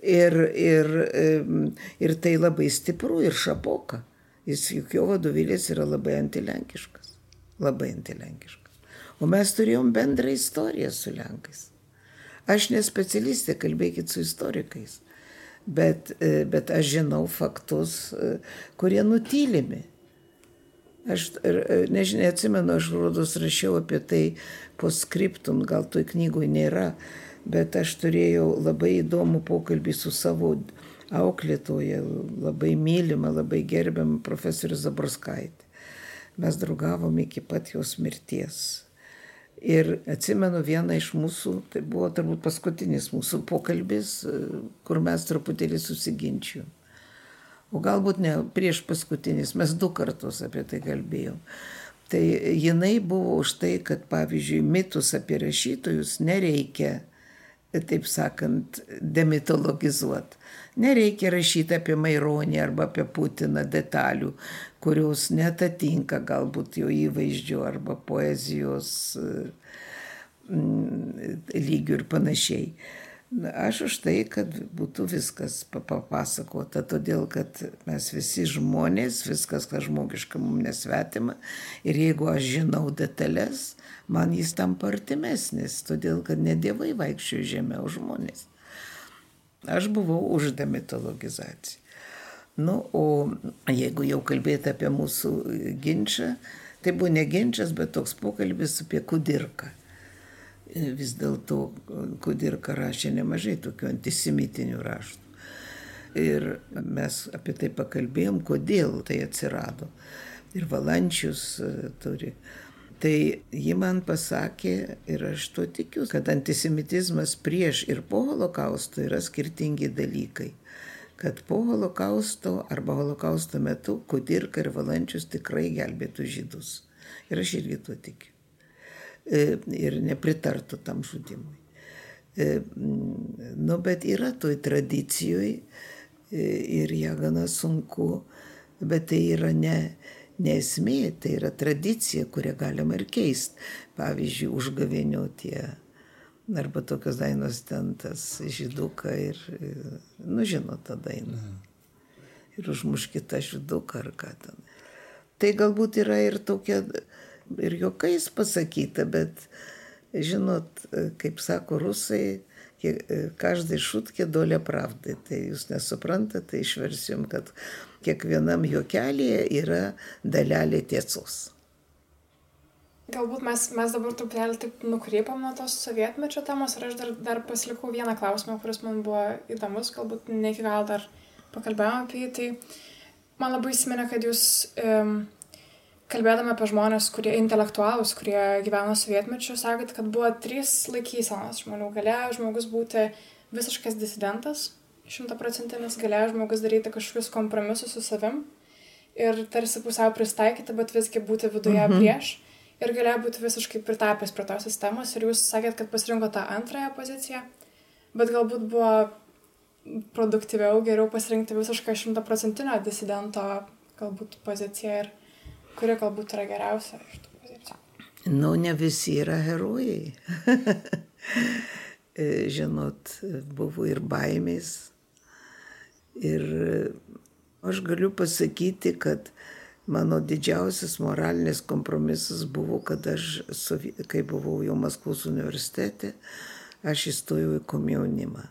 Ir, ir, ir tai labai stipru ir šapoka. Jis juk jo vadovėlis yra labai antilenkiškas. Labai antilenkiškas. O mes turėjom bendrą istoriją su Lenkais. Aš ne specialistė, kalbėkit su istorikais. Bet, e, bet aš žinau faktus, e, kurie nutylimi. Aš e, nežinai, atsimenu, aš rodos rašiau apie tai po skriptum, gal toj knygoj nėra bet aš turėjau labai įdomų pokalbį su savo auklėtoje, labai mylimą, labai gerbiamą profesorių Zaborskaitį. Mes draugavom iki pat jos mirties. Ir atsimenu vieną iš mūsų, tai buvo turbūt paskutinis mūsų pokalbis, kur mes truputėlį susiginčiu. O galbūt ne prieš paskutinis, mes du kartus apie tai kalbėjom. Tai jinai buvo už tai, kad pavyzdžiui mitus apie rašytojus nereikia, taip sakant, demitologizuoti. Nereikia rašyti apie Maironį arba apie Putiną detalių, kurios netatinka galbūt jo įvaizdžio arba poezijos mm, lygių ir panašiai. Aš už tai, kad būtų viskas papasakota, todėl kad mes visi žmonės, viskas, kas žmogiška mums nesvetima. Ir jeigu aš žinau detalės, man jis tampa artimesnis, todėl kad ne dievai vaikščiojo žemiau žmonės. Aš buvau už demitologizaciją. Nu, o jeigu jau kalbėti apie mūsų ginčą, tai buvo ne ginčas, bet toks pokalbis apie kudirką vis dėlto Kudirka rašė nemažai tokių antisemitinių raštų. Ir mes apie tai pakalbėjom, kodėl tai atsirado. Ir Valančius e, turi. Tai ji man pasakė, ir aš tuo tikiu, kad antisemitizmas prieš ir po holokausto yra skirtingi dalykai. Kad po holokausto arba holokausto metu Kudirka ir Valančius tikrai gelbėtų žydus. Ir aš irgi tuo tikiu. E, ir nepritartų tam žudimui. E, nu, bet yra toj tradicijoje ir ją gana sunku, bet tai yra ne, ne esmė, tai yra tradicija, kurią galima ir keisti. Pavyzdžiui, užgavinio tie, arba tokios dainos ten tas žyduką ir, nu žinot tą dainą. Ir užmuškite žyduką ar ką ten. Tai galbūt yra ir tokia ir juokais pasakyta, bet žinot, kaip sako rusai, každai šutkė dolė pravdai. Tai jūs nesuprantate, tai išversim, kad kiekvienam juokelėje yra dalelė tiesos. Galbūt mes, mes dabar truputėlį taip nukreipam nuo tos sovietmečio temos ir aš dar, dar pasilikau vieną klausimą, kuris man buvo įdomus, galbūt ne iki gal dar pakalbėjome apie jį. Tai man labai įsiminė, kad jūs um, kalbėdami apie žmonės, kurie intelektualus, kurie gyveno sovietmečiu, sakėt, kad buvo trys laikysenos žmonių. Galėjo žmogus būti visiškas disidentas, šimtaprocentinis, galėjo žmogus daryti kažkokius kompromisus su savim ir tarsi pusiau pristaikyti, bet visgi būti viduje mhm. prieš. Ir galėjo būti visiškai pritapęs prie tos sistemos. Ir jūs sakėt, kad pasirinko tą antrąją poziciją, bet galbūt buvo produktyviau, geriau pasirinkti visišką šimtaprocentinio disidento galbūt poziciją ir Kuri galbūt yra geriausia iš tų pozicijų? Nu, ne visi yra herojai. (laughs) Žinot, buvo ir baimės. Ir aš galiu pasakyti, kad mano didžiausias moralinis kompromisas buvo, kad aš, kai buvau jau Maskvos universitete, aš įstojau į komjaunimą.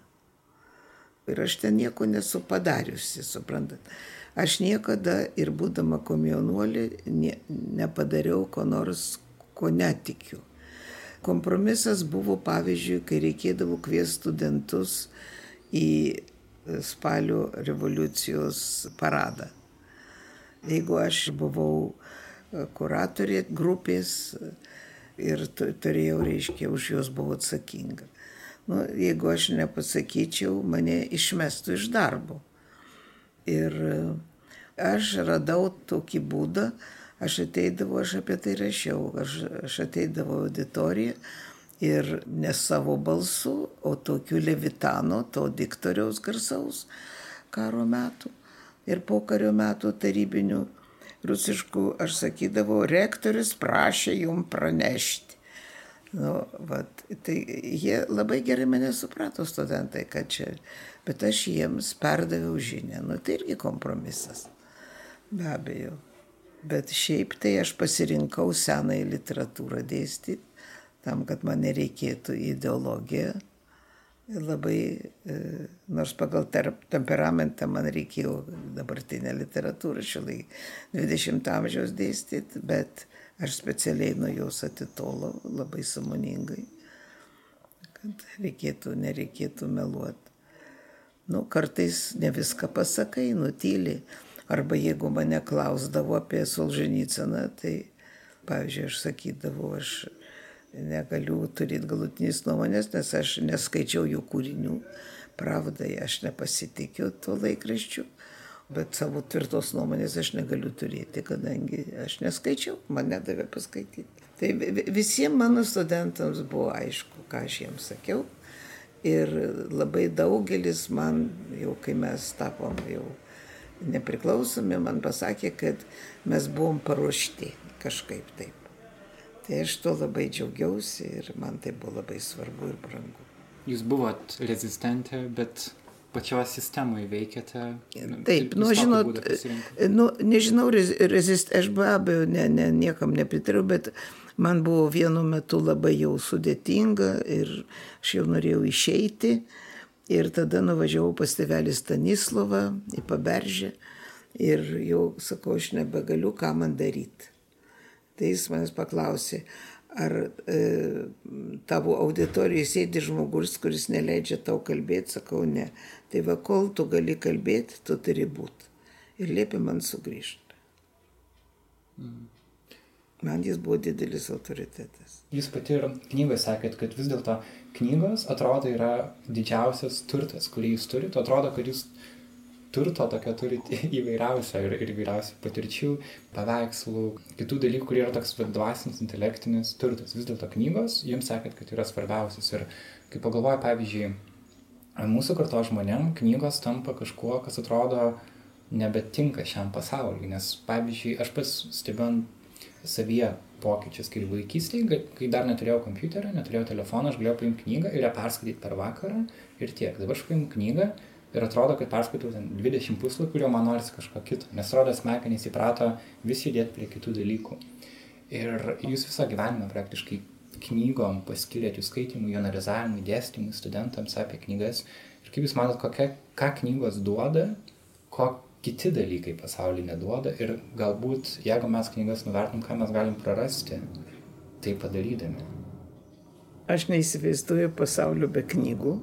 Ir aš ten nieko nesu padariusi, suprantat. Aš niekada ir būdama komjaunuolė ne, nepadariau ko nors, ko netikiu. Kompromisas buvo, pavyzdžiui, kai reikėdavo kviesti studentus į spalio revoliucijos paradą. Jeigu aš buvau kuratorė grupės ir turėjau, reiškia, už juos buvau atsakinga. Nu, jeigu aš nepasakyčiau, mane išmestų iš darbo. Ir e, aš radau tokį būdą, aš ateidavau, aš apie tai rašiau, aš, aš ateidavau auditoriją ir ne savo balsu, o tokiu levitano, to diktoriaus garsaus karo metų ir pokario metų tarybinių rusiškų, aš sakydavau, rektorius prašė jum pranešti. Nu, vat, tai jie labai gerai mane suprato, studentai, kad čia bet aš jiems perdaviau žinę. Nu, tai irgi kompromisas. Be abejo. Bet šiaip tai aš pasirinkau senąją literatūrą dėstyti, tam, kad man nereikėtų ideologiją. Labai, e, nors pagal temperamentą man reikėjo dabartinę literatūrą šiolai 20 amžiaus dėstyti, bet aš specialiai nuo jos atitolau labai samoningai, kad reikėtų, nereikėtų meluoti nu, kartais ne viską pasakai, nutyli. Arba jeigu mane klausdavo apie Solženiciną, tai, pavyzdžiui, aš sakydavau, aš negaliu turėti galutinės nuomonės, nes aš neskaičiau jų kūrinių. Pravdai aš nepasitikiu tuo laikraščiu, bet savo tvirtos nuomonės aš negaliu turėti, kadangi aš neskaičiau, man nedavė paskaityti. Tai visiems mano studentams buvo aišku, ką aš jiems sakiau. Ir labai daugelis man, jau kai mes tapom jau nepriklausomi, man pasakė, kad mes buvom paruošti kažkaip taip. Tai aš to labai džiaugiausi ir man tai buvo labai svarbu ir brangu. Jūs buvot rezistentė, bet pačioje sistemoje veikėte. Taip, nu, žinot, nu, nežinau, rezist, aš be abejo ne, ne, niekam nepritariu, bet man buvo vienu metu labai jau sudėtinga ir aš jau norėjau išeiti. Ir tada nuvažiavau pas tėvelį Stanislovą į Paberžę ir jau sakau, aš nebegaliu, ką man daryti. Tai jis manęs paklausė, ar e, tavo auditorijoje sėdi žmogus, kuris neleidžia tau kalbėti, sakau ne. Tai va, kol tu gali kalbėti, tu turi būti. Ir liepė man sugrįžti. Mm. Man jis buvo didelis autoritetas. Jūs pati ir knygoje sakėt, kad vis dėlto knygos atrodo yra didžiausias turtas, kurį jūs turite. Atrodo, kad jūs turto tokio turit (laughs) įvairiausio ir, ir įvairiausių patirčių, paveikslų, kitų dalykų, kurie yra toks dvasinis, intelektinis turtas. Vis dėlto knygos, jums sakėt, kad yra svarbiausias. Ir kai pagalvoju, pavyzdžiui, mūsų karto žmonėm knygos tampa kažkuo, kas atrodo nebetinka šiam pasauliu. Nes, pavyzdžiui, aš pas stebėjau savyje pokyčius, kai vaikystėje, kai dar neturėjau kompiuterio, neturėjau telefono, aš galėjau paimti knygą ir ją perskaityti per vakarą ir tiek. Dabar aš paimu knygą ir atrodo, kad perskaitau ten 20 puslapių ir man norisi kažko kito, nes atrodo smegenys įprato vis judėti prie kitų dalykų. Ir jūs visą gyvenimą praktiškai knygom paskirėt jų skaitimui, jų analizavimui, dėstymui studentams apie knygas. Ir kaip jūs manot, kokia, ką knygos duoda, ko kiti dalykai pasaulyje neduoda ir galbūt, jeigu mes knygas nuvertinam, ką mes galim prarasti, tai padarydami. Aš neįsivaizduoju pasaulio be knygų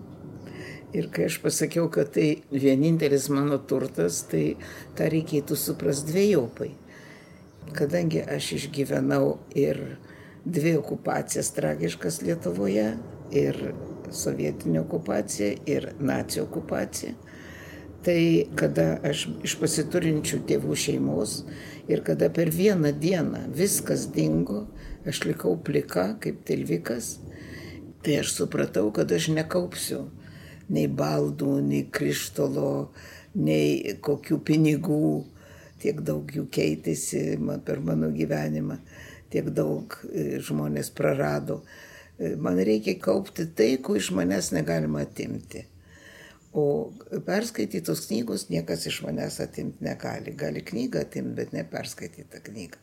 Ir kai aš pasakiau, kad tai vienintelis mano turtas, tai tą reikėtų suprasti dviejopai. Kadangi aš išgyvenau ir dvi okupacijas tragiškas Lietuvoje, ir sovietinė okupacija, ir nacijų okupacija, tai kada aš iš pasiturinčių tėvų šeimos ir kada per vieną dieną viskas dingo, aš likau plika kaip tilvikas, tai aš supratau, kad aš nekaupsiu nei baldų, nei krištolo, nei kokių pinigų. Tiek daug jų keitėsi man, per mano gyvenimą, tiek daug e, žmonės prarado. E, man reikia kaupti tai, ko iš manęs negalima atimti. O perskaitytos knygos niekas iš manęs atimti negali. Gali knygą atimti, bet ne perskaitytą knygą.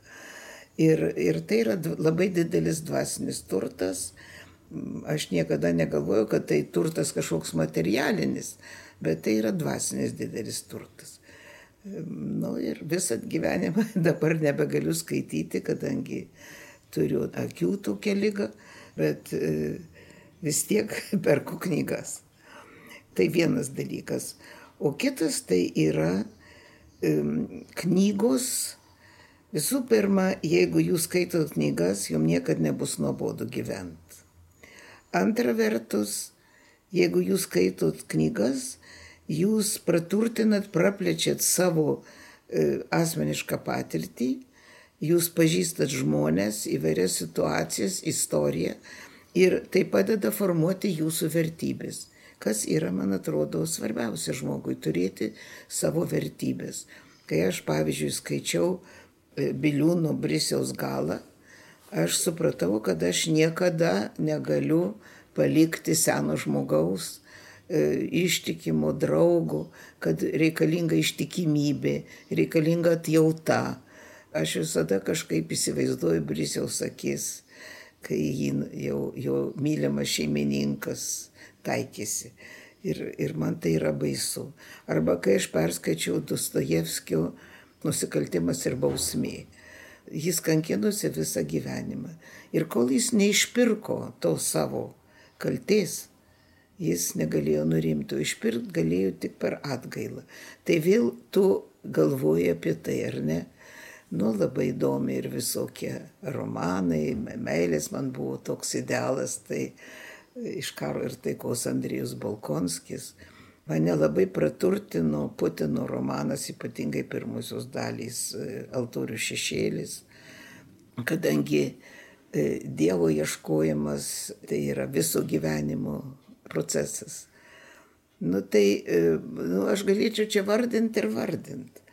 Ir, ir tai yra labai didelis dvasinis turtas, aš niekada negalvojau, kad tai turtas kažkoks materialinis, bet tai yra dvasinis didelis turtas. Nu, ir visą gyvenimą (laughs) dabar nebegaliu skaityti, kadangi turiu akių tokią lygą, bet e, vis tiek (laughs) perku knygas. Tai vienas dalykas. O kitas tai yra knygos. Visų pirma, jeigu jūs skaitot knygas, jums niekada nebus nuobodu gyventi. Antra vertus, jeigu jūs skaitot knygas, jūs praturtinat, praplečiat savo e, asmenišką patirtį, jūs pažįstat žmonės, įvairias situacijas, istoriją ir tai padeda formuoti jūsų vertybės. Kas yra, man atrodo, svarbiausia žmogui - turėti savo vertybės. Kai aš, pavyzdžiui, skaičiau e, Biliūno Brisiaus galą, aš supratau, kad aš niekada negaliu palikti seno žmogaus, e, ištikimo draugo, kad reikalinga ištikimybė, reikalinga atjauta. Aš visada kažkaip įsivaizduoju Brisiaus akis, kai jį jau, jau mylimas šeimininkas taikėsi. Ir, ir man tai yra baisu. Arba kai aš perskaičiau Dostojevskio nusikaltimas ir bausmė. Jis kankinosi visą gyvenimą. Ir kol jis neišpirko to savo kalties, jis negalėjo nurimti, išpirkti galėjo tik per atgailą. Tai vėl tu galvoji apie tai, ar ne? Nu, labai įdomi ir visokie romanai, meilės man buvo toks idealas, tai iš karo ir taikos Andrijus Balkonskis. Mane labai praturtino Putino romanas, ypatingai pirmusios dalys e, Altorių šešėlis, kadangi e, Dievo ieškojimas tai yra viso gyvenimo procesas. Nu tai, e, nu, aš galėčiau čia vardinti ir vardinti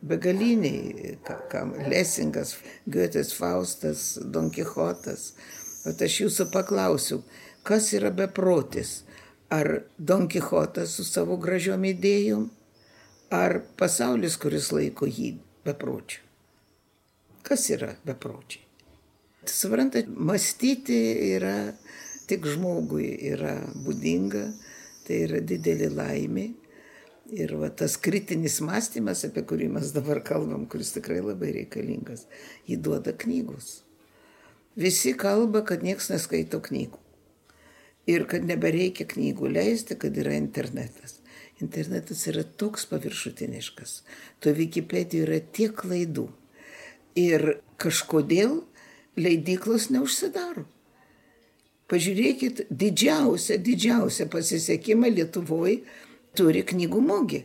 begaliniai, kam Lesingas, Goetės Faustas, Don Kichotas. O aš jūsų paklausiu, kas yra beprotis? Ar Don Kichotas su savo gražiom idėjom, ar pasaulis, kuris laiko jį bepročiu? Kas yra bepročiai? Suprantat, mąstyti yra tik žmogui yra būdinga, tai yra didelė laimė Ir va, tas kritinis mąstymas, apie kurį mes dabar kalbam, kuris tikrai labai reikalingas, jį duoda knygos. Visi kalba, kad niekas neskaito knygų. Ir kad nebereikia knygų leisti, kad yra internetas. Internetas yra toks paviršutiniškas. To Wikipedijoje yra tiek klaidų. Ir kažkodėl leidyklos neužsidaro. Pažiūrėkit, didžiausią, didžiausią pasisekimą Lietuvoje turi knygų mugį.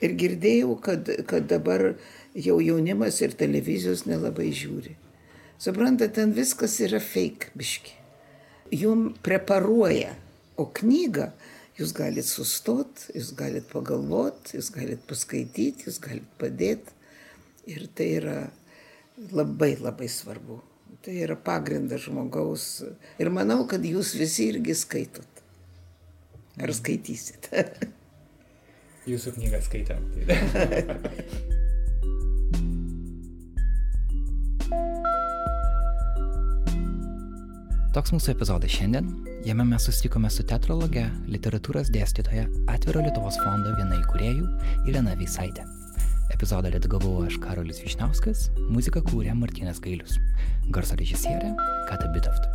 Ir girdėjau, kad, kad dabar jau jaunimas ir televizijos nelabai žiūri. Suprantate, ten viskas yra fake biški. Jum preparuoja, o knygą jūs galite sustot, jūs galite pagalvoti, jūs galite paskaityti, jūs galite padėti. Ir tai yra labai labai svarbu. Tai yra pagrindas žmogaus. Ir manau, kad jūs visi irgi skaitot. Ar skaitysit? Jūsų knygą skaitėm. (laughs) Toks mūsų epizodas šiandien. Jame mes susitikome su teatrologe, literatūros dėstytoja, Atviro Lietuvos fondo viena įkūrėjų Irena Vysaitė. Epizodą redagavau aš Karolis Višnauskas, muziką kūrė Martinas Gailius, garso režisierė Kata Bitoft.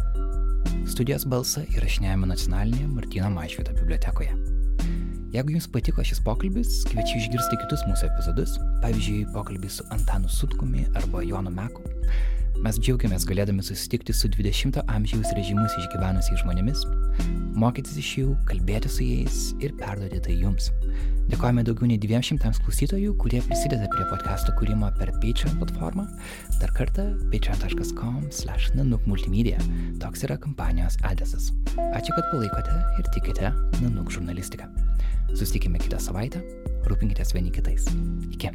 Studijos balsą įrašinėjame nacionalinėje Martino Mašvito bibliotekoje. Jeigu jums patiko šis pokalbis, kviečiu išgirsti kitus mūsų epizodus, pavyzdžiui, pokalbį su Antanu Sutkumi arba Jonu Meku. Mes džiaugiamės galėdami susitikti su 20-ojo amžiaus režimus išgyvenusiais žmonėmis, mokytis iš jų, kalbėti su jais ir perduoti tai jums. Dėkojame daugiau nei 200 klausytojų, kurie prisideda prie podcast'o kūrimo per Patreon platformą. Dar kartą patreon.com/nanuk multimedia. Toks yra kampanijos adresas. Ačiū, kad palaikote ir tikite Nanuk žurnalistiką. Susitikime kitą savaitę. Rūpinkitės vieni kitais. Iki.